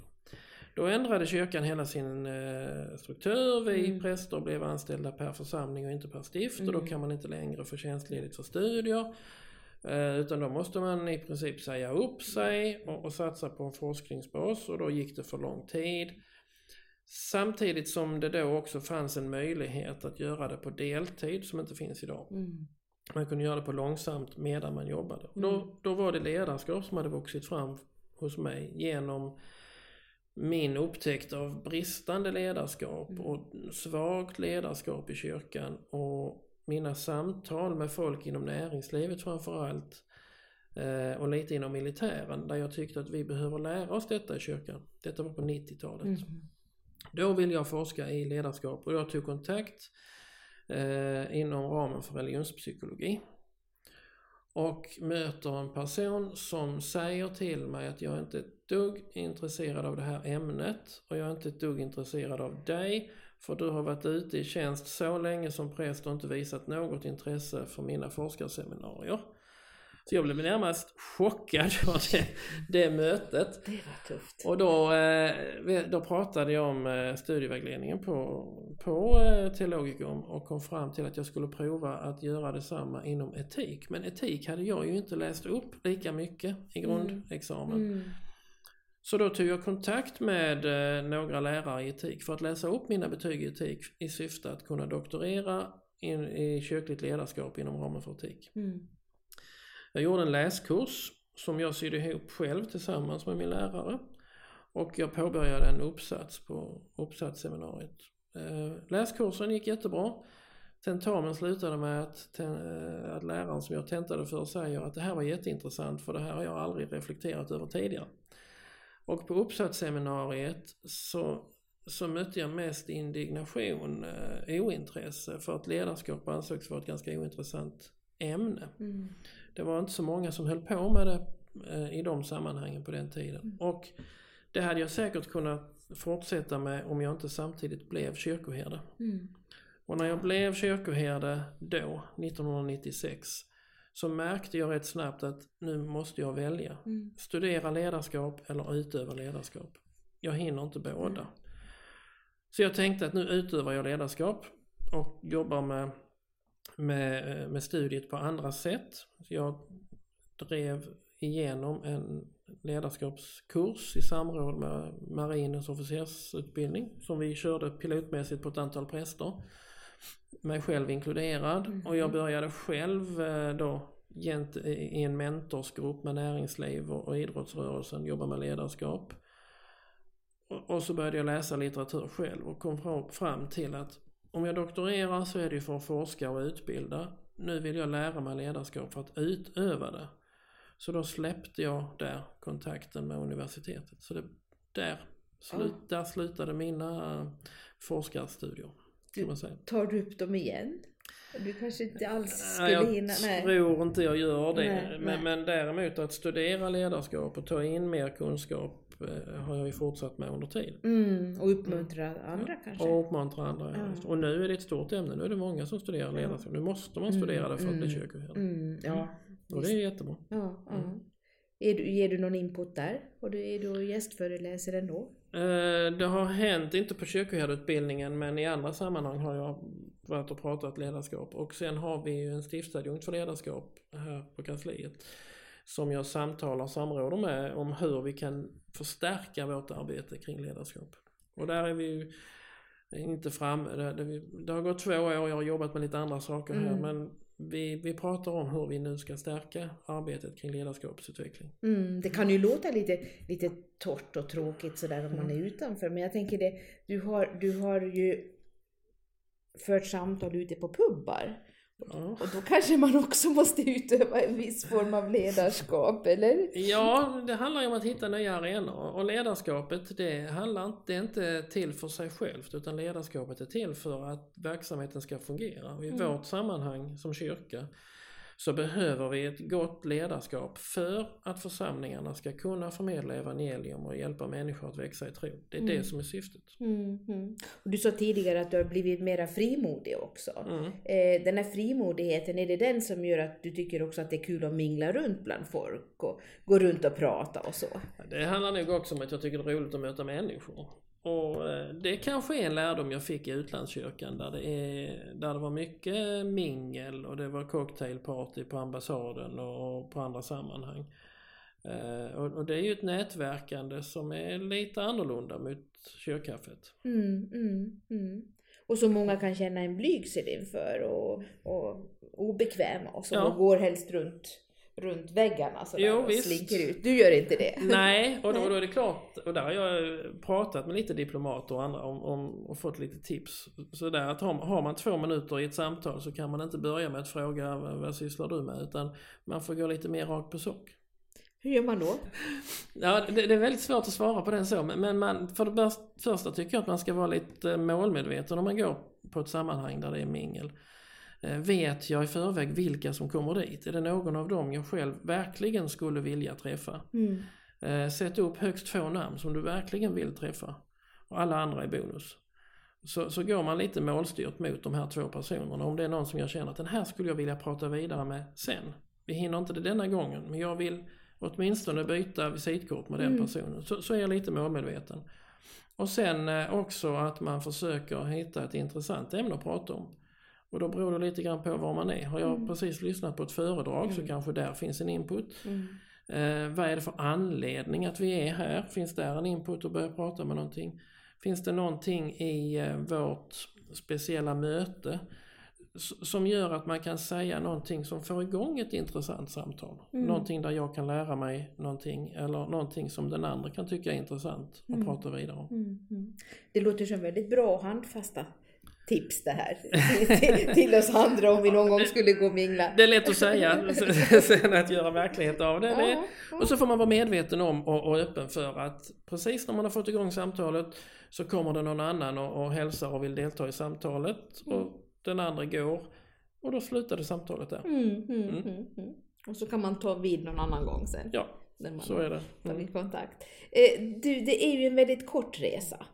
Då ändrade kyrkan hela sin eh, struktur. Vi Mm. präster blev anställda per församling och inte per stift och då Mm. kan man inte längre få tjänstledigt för studier. Eh, utan då måste man i princip säga upp sig och, och satsa på en forskningsbas och då gick det för lång tid. Samtidigt som det då också fanns en möjlighet att göra det på deltid som inte finns idag. Mm. Man kunde göra det på långsamt medan man jobbade. Och Mm. Då, då var det ledarskap som hade vuxit fram hos mig genom min upptäckt av bristande ledarskap Mm. och svagt ledarskap i kyrkan och mina samtal med folk inom näringslivet framförallt eh, och lite inom militären där jag tyckte att vi behöver lära oss detta i kyrkan. Detta var på 90-talet. Mm. Då ville jag forska i ledarskap och jag tog kontakt eh, inom ramen för religionspsykologi. Och möter en person som säger till mig att jag är inte är ett dugg intresserad av det här ämnet och jag är inte ett dugg intresserad av dig för du har varit ute i tjänst så länge som präst och inte visat något intresse för mina forskarseminarier. Så jag blev närmast chockad av det, det mötet. Det var tufft. Och då, eh, då pratade jag om eh, studievägledningen på, på eh, Teologikum och kom fram till att jag skulle prova att göra detsamma inom etik. Men etik hade jag ju inte läst upp lika mycket i grundexamen. Mm. Så då tog jag kontakt med några lärare i etik för att läsa upp mina betyg i etik i syfte att kunna doktorera in, i kyrkligt ledarskap inom ramen för etik. Mm. Jag gjorde en läskurs som jag sydde ihop själv tillsammans med min lärare. Och jag påbörjade en uppsats på uppsatsseminariet. Eh, läskursen gick jättebra. Tentamen slutade med att, ten- eh, att läraren som jag tentade för säger att det här var jätteintressant för det här har jag aldrig reflekterat över tidigare. Och på uppsatsseminariet så, så mötte jag mest indignation, eh, ointresse för att ledarskap ansågs vara ett ganska ointressant ämne. Mm. Det var inte så många som höll på med det eh, i de sammanhangen på den tiden. Mm. Och det hade jag säkert kunnat fortsätta med om jag inte samtidigt blev kyrkoherde. Mm. Och när jag blev kyrkoherde då, 1996, så märkte jag rätt snabbt att nu måste jag välja. Mm. Studera ledarskap eller utöva ledarskap. Jag hinner inte båda. Mm. Så jag tänkte att nu utövar jag ledarskap och jobbar med, med, med studiet på andra sätt. Så jag drev igenom en ledarskapskurs i samråd med marinens officersutbildning som vi körde pilotmässigt på ett antal präster. Mig själv inkluderad Mhm. och jag började själv eh, då i en mentorsgrupp med näringsliv och idrottsrörelsen jobba med ledarskap. Och, så började jag läsa litteratur själv och kom fra- fram till att om jag doktorerar så är det ju för att forska och utbilda. Nu vill jag lära mig ledarskap för att utöva det. Så då släppte jag där kontakten med universitetet. Så det, där, slut, Ja. där slutade mina forskarstudier. Säga. Tar du upp dem igen? Du kanske inte alls Nej, skulle jag hinna? Nej. tror inte jag gör det. Nej, men, nej. men däremot att studera ledarskap och ta in mer kunskap eh, har jag ju fortsatt med under tiden. Mm, och uppmuntra andra kanske? Och uppmuntra andra. ja. Ja. Och nu är det ett stort ämne. Nu är det många som studerar ledarskap. Nu måste man studera det för att bli Mm, kyrkoherde. Mm, ja, Och det är jättebra. ja, ja. Mm. Är du, ger du någon input där? Och du är du gästföreläsare ändå? Eh, Det har hänt, inte på kyrkoherdeutbildningen, men i andra sammanhang har jag varit och pratat ledarskap. Och sen har vi ju en stiftsadjunkt för ledarskap här på kansliet. Som jag samtalar och samråder med om hur vi kan förstärka vårt arbete kring ledarskap. Och där är vi ju inte framme. Det, det, det har gått två år, jag har jobbat med lite andra saker här. Mm. Men vi, vi pratar om hur vi nu ska stärka arbetet kring ledarskapsutveckling. Mm, det kan ju låta lite, lite torrt och tråkigt sådär om man är utanför, men jag tänker det, du har, du har ju fört samtal ute på pubbar. Och då kanske man också måste utöva en viss form av ledarskap, eller? Ja, det handlar ju om att hitta nya arenor. Och ledarskapet det, handlar inte, det är inte till för sig självt utan ledarskapet är till för att verksamheten ska fungera. Och I Mm. vårt sammanhang som kyrka så behöver vi ett gott ledarskap för att församlingarna ska kunna förmedla evangelium och hjälpa människor att växa i tro. Det är Mm. det som är syftet. Mm, mm. Och du sa tidigare att du har blivit mera frimodig också. Mm. Eh, den här frimodigheten, är det den som gör att du tycker också att det är kul att mingla runt bland folk och gå runt och prata och så? Det handlar nog också om att jag tycker det är roligt att möta människor. Och eh, det kanske är en lärdom jag fick i utlandskyrkan där det, är, där det var mycket mingel och det var cocktailparty på ambassaden och på andra sammanhang. Eh, Och det är ju ett nätverkande som är lite annorlunda mot kyrkkaffet. Mm, mm, mm. Och som många kan känna en blygsel inför och, och obekväma och så Ja. går helst runt, runt väggarna sådär Jo, och slinker ut. Du gör inte det? Nej, och då, och då är det klart, och där har jag pratat med lite diplomater och andra om, om, och fått lite tips. Så där att har, har man två minuter i ett samtal så kan man inte börja med att fråga vad, sysslar du med utan man får gå lite mer rakt på sak. Hur gör man då? Ja, det, det är väldigt svårt att svara på den så men- man, för det första tycker jag att man ska vara lite målmedveten om man går på ett sammanhang där det är mingel. Eh, Vet jag i förväg vilka som kommer dit? Är det någon av dem jag själv verkligen skulle vilja träffa? Mm. Eh, Sätt upp högst två namn som du verkligen vill träffa. Och alla andra är bonus. Så, så går man lite målstyrt mot de här två personerna. Om det är någon som jag känner att den här skulle jag vilja prata vidare med sen. Vi hinner inte det denna gången men jag vill åtminstone byta visitkort med den Mm. personen. Så, så är jag lite målmedveten. Och sen eh, också att man försöker hitta ett intressant ämne att prata om. Och då beror det lite grann på var man är. Har jag Mm. precis lyssnat på ett föredrag så Mm. kanske där finns en input. Mm. Eh, vad är det för anledning att vi är här? Finns där en input att börja prata med någonting? Finns det någonting i eh, vårt speciella möte som gör att man kan säga någonting som får igång ett intressant samtal? Mm. Någonting där jag kan lära mig någonting eller någonting som den andra kan tycka är intressant att Mm. prata vidare om. Mm. Mm. Det låter som väldigt bra och handfasta tips det här till, till oss andra om vi någon gång skulle gå och mingla. Det är lätt att säga, sen att göra verklighet av det. Ja, ja. Och så får man vara medveten om och, och öppen för att precis när man har fått igång samtalet så kommer det någon annan och, och hälsar och vill delta i samtalet och den andra går och då slutade samtalet där. Mm, mm, Mm. mm, mm. Och så kan man ta vid någon annan gång sen. Ja, så är det. tar Mm. kontakt. Eh, du, det är ju en väldigt kort resa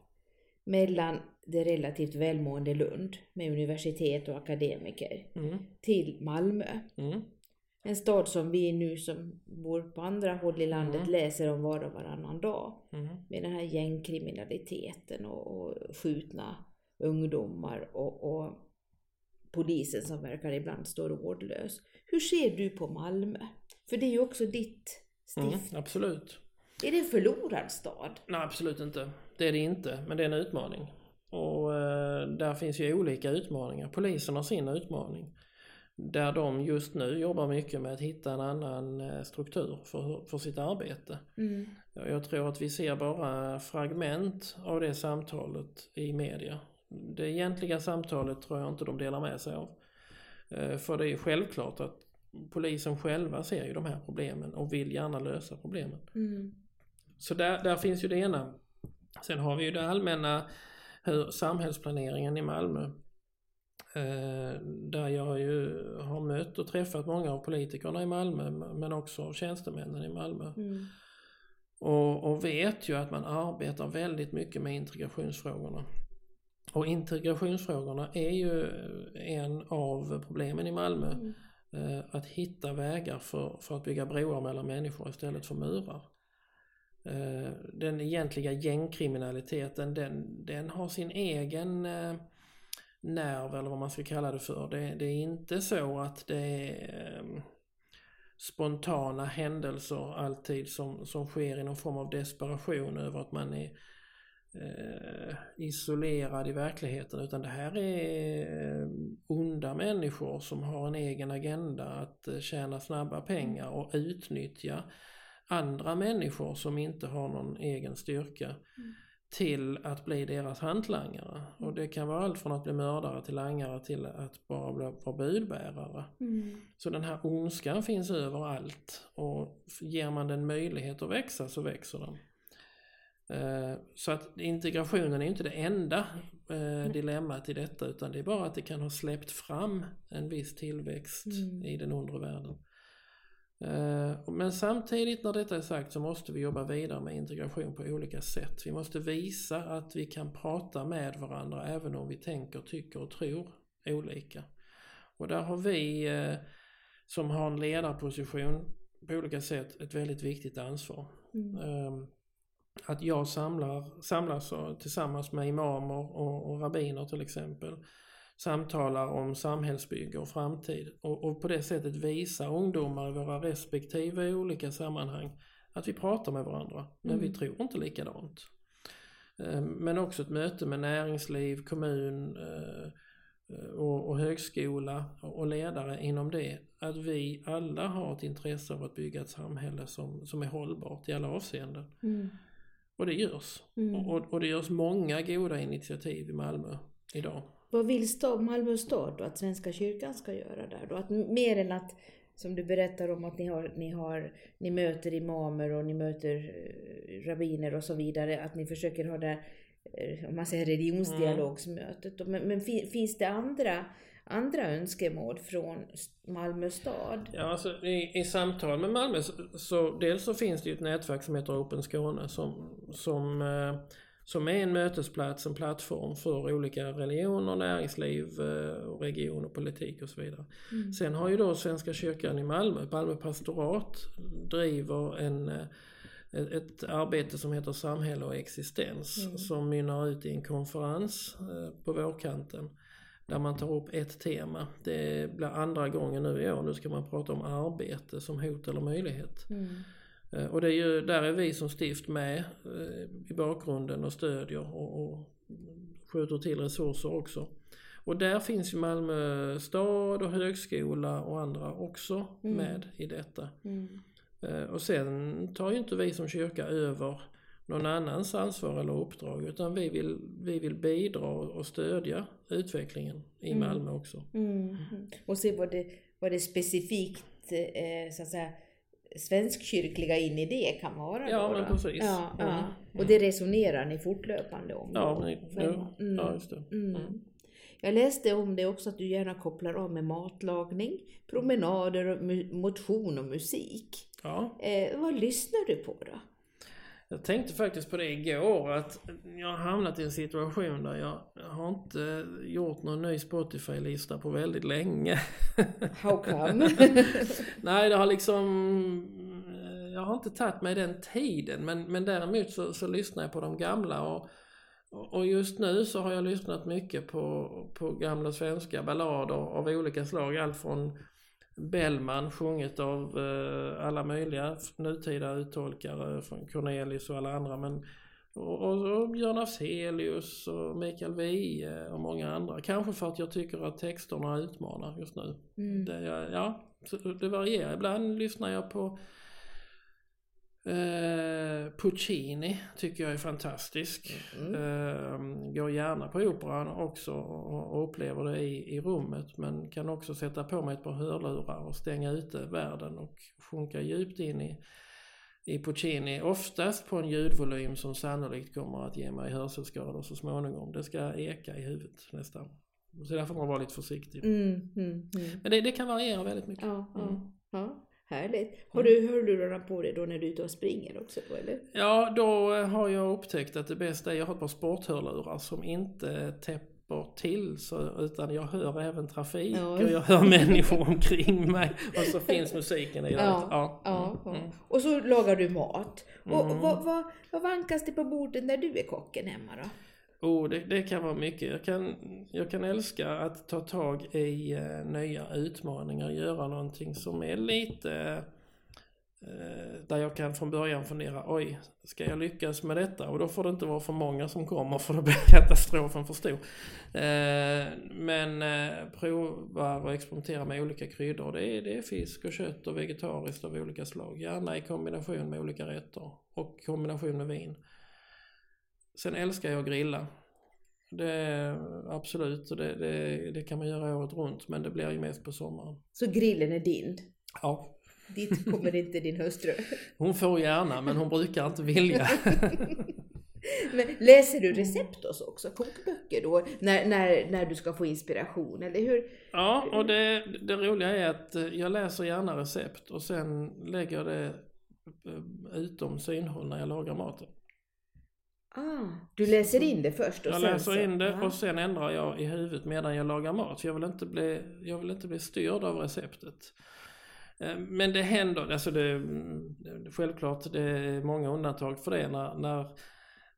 mellan det relativt välmående Lund med universitet och akademiker Mm. till Malmö. Mm. En stad som vi nu som bor på andra håll i landet Mm. läser om var och varannan dag. Mm. Med den här gängkriminaliteten och, och skjutna ungdomar och, och polisen som verkar ibland stå rådlös. Hur ser du på Malmö? För det är ju också ditt Mm. stift. Absolut. Är det en förlorad stad? Nej, absolut inte. Det är det inte, men det är en utmaning. Och eh, där finns ju olika utmaningar. Polisen har sin utmaning. Där de just nu jobbar mycket med att hitta en annan eh, struktur för, för sitt arbete. Mm. Ja, Jag tror att vi ser bara fragment av det samtalet i media. Det egentliga samtalet tror jag inte de delar med sig av. Eh, för det är självklart att polisen själva ser ju de här problemen och vill gärna lösa problemen. Mm. Så där, där finns ju det ena. Sen har vi ju det allmänna hur samhällsplaneringen i Malmö. Eh, där jag ju har mött och träffat många av politikerna i Malmö men också tjänstemännen i Malmö. Mm. Och, och vet ju att man arbetar väldigt mycket med integrationsfrågorna. Och integrationsfrågorna är ju en av problemen i Malmö. Mm. Eh, att hitta vägar för, för att bygga broar mellan människor istället för murar. Eh, den egentliga gängkriminaliteten den, den har sin egen eh, nerv eller vad man ska kalla det för. Det, det är inte så att det är ehm, spontana händelser alltid som, som sker i någon form av desperation över att man är eh, isolerad i verkligheten utan det här är eh, onda människor som har en egen agenda att tjäna snabba pengar och utnyttja andra människor som inte har någon egen styrka Mm. till att bli deras hantlangare. Och det kan vara allt från att bli mördare till langare till att bara bli, vara budbärare. Mm. Så den här ondskan finns överallt och ger man den möjlighet att växa så växer den. Eh, Så att integrationen är inte det enda eh, dilemmat i detta utan det är bara att det kan ha släppt fram en viss tillväxt Mm. i den undre världen. Eh, Men samtidigt när detta är sagt så måste vi jobba vidare med integration på olika sätt. Vi måste visa att vi kan prata med varandra även om vi tänker, tycker och tror olika. Och där har vi eh, som har en ledarposition på olika sätt ett väldigt viktigt ansvar. Mm. Ehm, Att jag samlar, samlas tillsammans med imamer och, och rabbiner till exempel samtalar om samhällsbygge och framtid och, och på det sättet visa ungdomar i våra respektive olika sammanhang att vi pratar med varandra men vi Mm. tror inte likadant. Ehm, Men också ett möte med näringsliv, kommun eh, och, och högskola och och ledare inom det. Att vi alla har ett intresse av att bygga ett samhälle som, som är hållbart i alla avseenden. Mm. Och det görs. Mm. Och, och det görs många goda initiativ i Malmö idag. Vad vill Malmö stad då att Svenska kyrkan ska göra där då? Att mer än att, som du berättar om att ni, har, ni, har, ni möter imamer och ni möter eh, rabbiner och så vidare, att ni försöker ha det eh, om man säger religionsdialogsmötet. Mm. Men, men finns det andra, andra önskemål från Malmö stad? Ja, alltså i, i samtal med Malmö så, så dels så finns det ju ett nätverk som heter Open Skåne som, som, eh, som är en mötesplats, en plattform för olika religioner, näringsliv, eh, region och politik och så vidare. Mm. Sen har ju då Svenska kyrkan i Malmö, Malmö pastorat, driver en, eh, ett, ett arbete som heter Samhälle och existens Mm. som mynnar ut i en konferens eh, på vårkanten där man tar upp ett tema. Det blir andra gången nu i år. Nu ska man prata om arbete som hot eller möjlighet. Mm. Eh, Och det är ju, där är vi som stift med eh, i bakgrunden och stödjer och, och skjuter till resurser också. Och där finns ju Malmö stad och högskola och andra också Mm. med i detta. Mm. Eh, Och sen tar ju inte vi som kyrka över någon annans ansvar eller uppdrag utan vi vill, vi vill bidra och stödja utvecklingen i Mm. Malmö också. Mm. Och se vad det, vad det specifikt så att säga svenskkyrkliga in i det kan vara. Ja, då, men precis. Ja, ja. Mm. Och det resonerar ni fortlöpande om? Ja, men, ja, mm. ja just det. Mm. Mm. Jag läste om det också att du gärna kopplar av med matlagning, promenader, motion och musik. Ja. Eh, vad lyssnar du på då? Jag tänkte faktiskt på det igår att jag har hamnat i en situation där jag har inte gjort någon ny Spotify-lista på väldigt länge. How come? Nej, det har liksom... Jag har inte tagit mig den tiden men, men däremot så, så lyssnar jag på de gamla och, och just nu så har jag lyssnat mycket på, på gamla svenska ballader av olika slag. Allt från Bellman sjunget av eh, alla möjliga nutida uttolkare från Cornelius och alla andra men och, och, och Björn Afzelius och Mikael Wiehe och många andra. Kanske för att jag tycker att texterna utmanar just nu. Mm. Det, ja, det varierar. Ibland lyssnar jag på Eh, Puccini tycker jag är fantastisk. Mm. Eh, går gärna på operan också och, upplever det i, i rummet men kan också sätta på mig ett par hörlurar och stänga ute världen och sjunka djupt in i, i Puccini. Oftast på en ljudvolym som sannolikt kommer att ge mig hörselskador så småningom. Det ska eka i huvudet nästan. Så där får man vara lite försiktig. Mm, mm, mm. Men det, det kan variera väldigt mycket. Ja, ja, Mm. ja. Härligt. Har du hörlurarna på dig då när du är ute och springer också eller? Ja, då har jag upptäckt att det bästa är att jag har ett par sporthörlurar som inte täpper till så, utan jag hör även trafik Ja. och jag hör människor omkring mig och så finns musiken i det. Ja, Ja. Ja, ja. Mm. Och så lagar du mat. Och Mm. vad, vad, vad vankas det på bordet när du är kocken hemma då? Oh, det, det kan vara mycket. Jag kan, jag kan älska att ta tag i eh, nya utmaningar, göra någonting som är lite eh, där jag kan från början fundera, oj, ska jag lyckas med detta? Och då får det inte vara för många som kommer för då blir katastrofen för stor. Eh, men eh, prova och experimentera med olika kryddor. Det är, det är fisk och kött och vegetariskt av olika slag. Gärna i kombination med olika rätter och kombination med vin. Sen älskar jag att grilla. Det, absolut, och det, det, det kan man göra året runt men det blir ju mest på sommaren. Så grillen är din? Ja, Dit kommer inte din hustru? hon får gärna men hon brukar inte vilja. Men läser du recept också? Kokböcker då? När, när, när du ska få inspiration eller hur? Ja, och det, det roliga är att eh, jag läser gärna recept och sen lägger jag det eh, utom synhåll när jag lagar maten. Ah, du läser in det först och Jag sen läser in det och sen ändrar jag i huvudet medan jag lagar mat. För jag vill inte bli, jag vill inte bli styrd av receptet. Eh, Men det händer, alltså det, mm, självklart det är många undantag för det när, när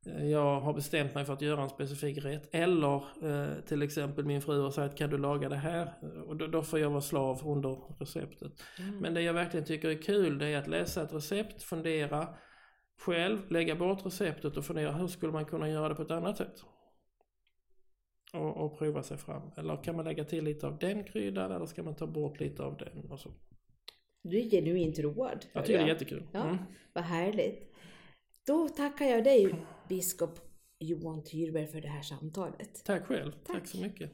eh, jag har bestämt mig för att göra en specifik rätt. Eller eh, till exempel min fru har sagt kan du laga det här? Och då, då får jag vara slav under receptet. Mm. Men det jag verkligen tycker är kul det är att läsa ett recept, fundera själv, lägga bort receptet och fundera hur skulle man kunna göra det på ett annat sätt? Och, och prova sig fram. Eller kan man lägga till lite av den kryddan eller ska man ta bort lite av den? Och så. Du är genuint road. Jag tycker det är jättekul. Ja, Mm. vad härligt. Då tackar jag dig biskop Johan Tyrberg för det här samtalet. Tack själv. Tack. Tack så mycket.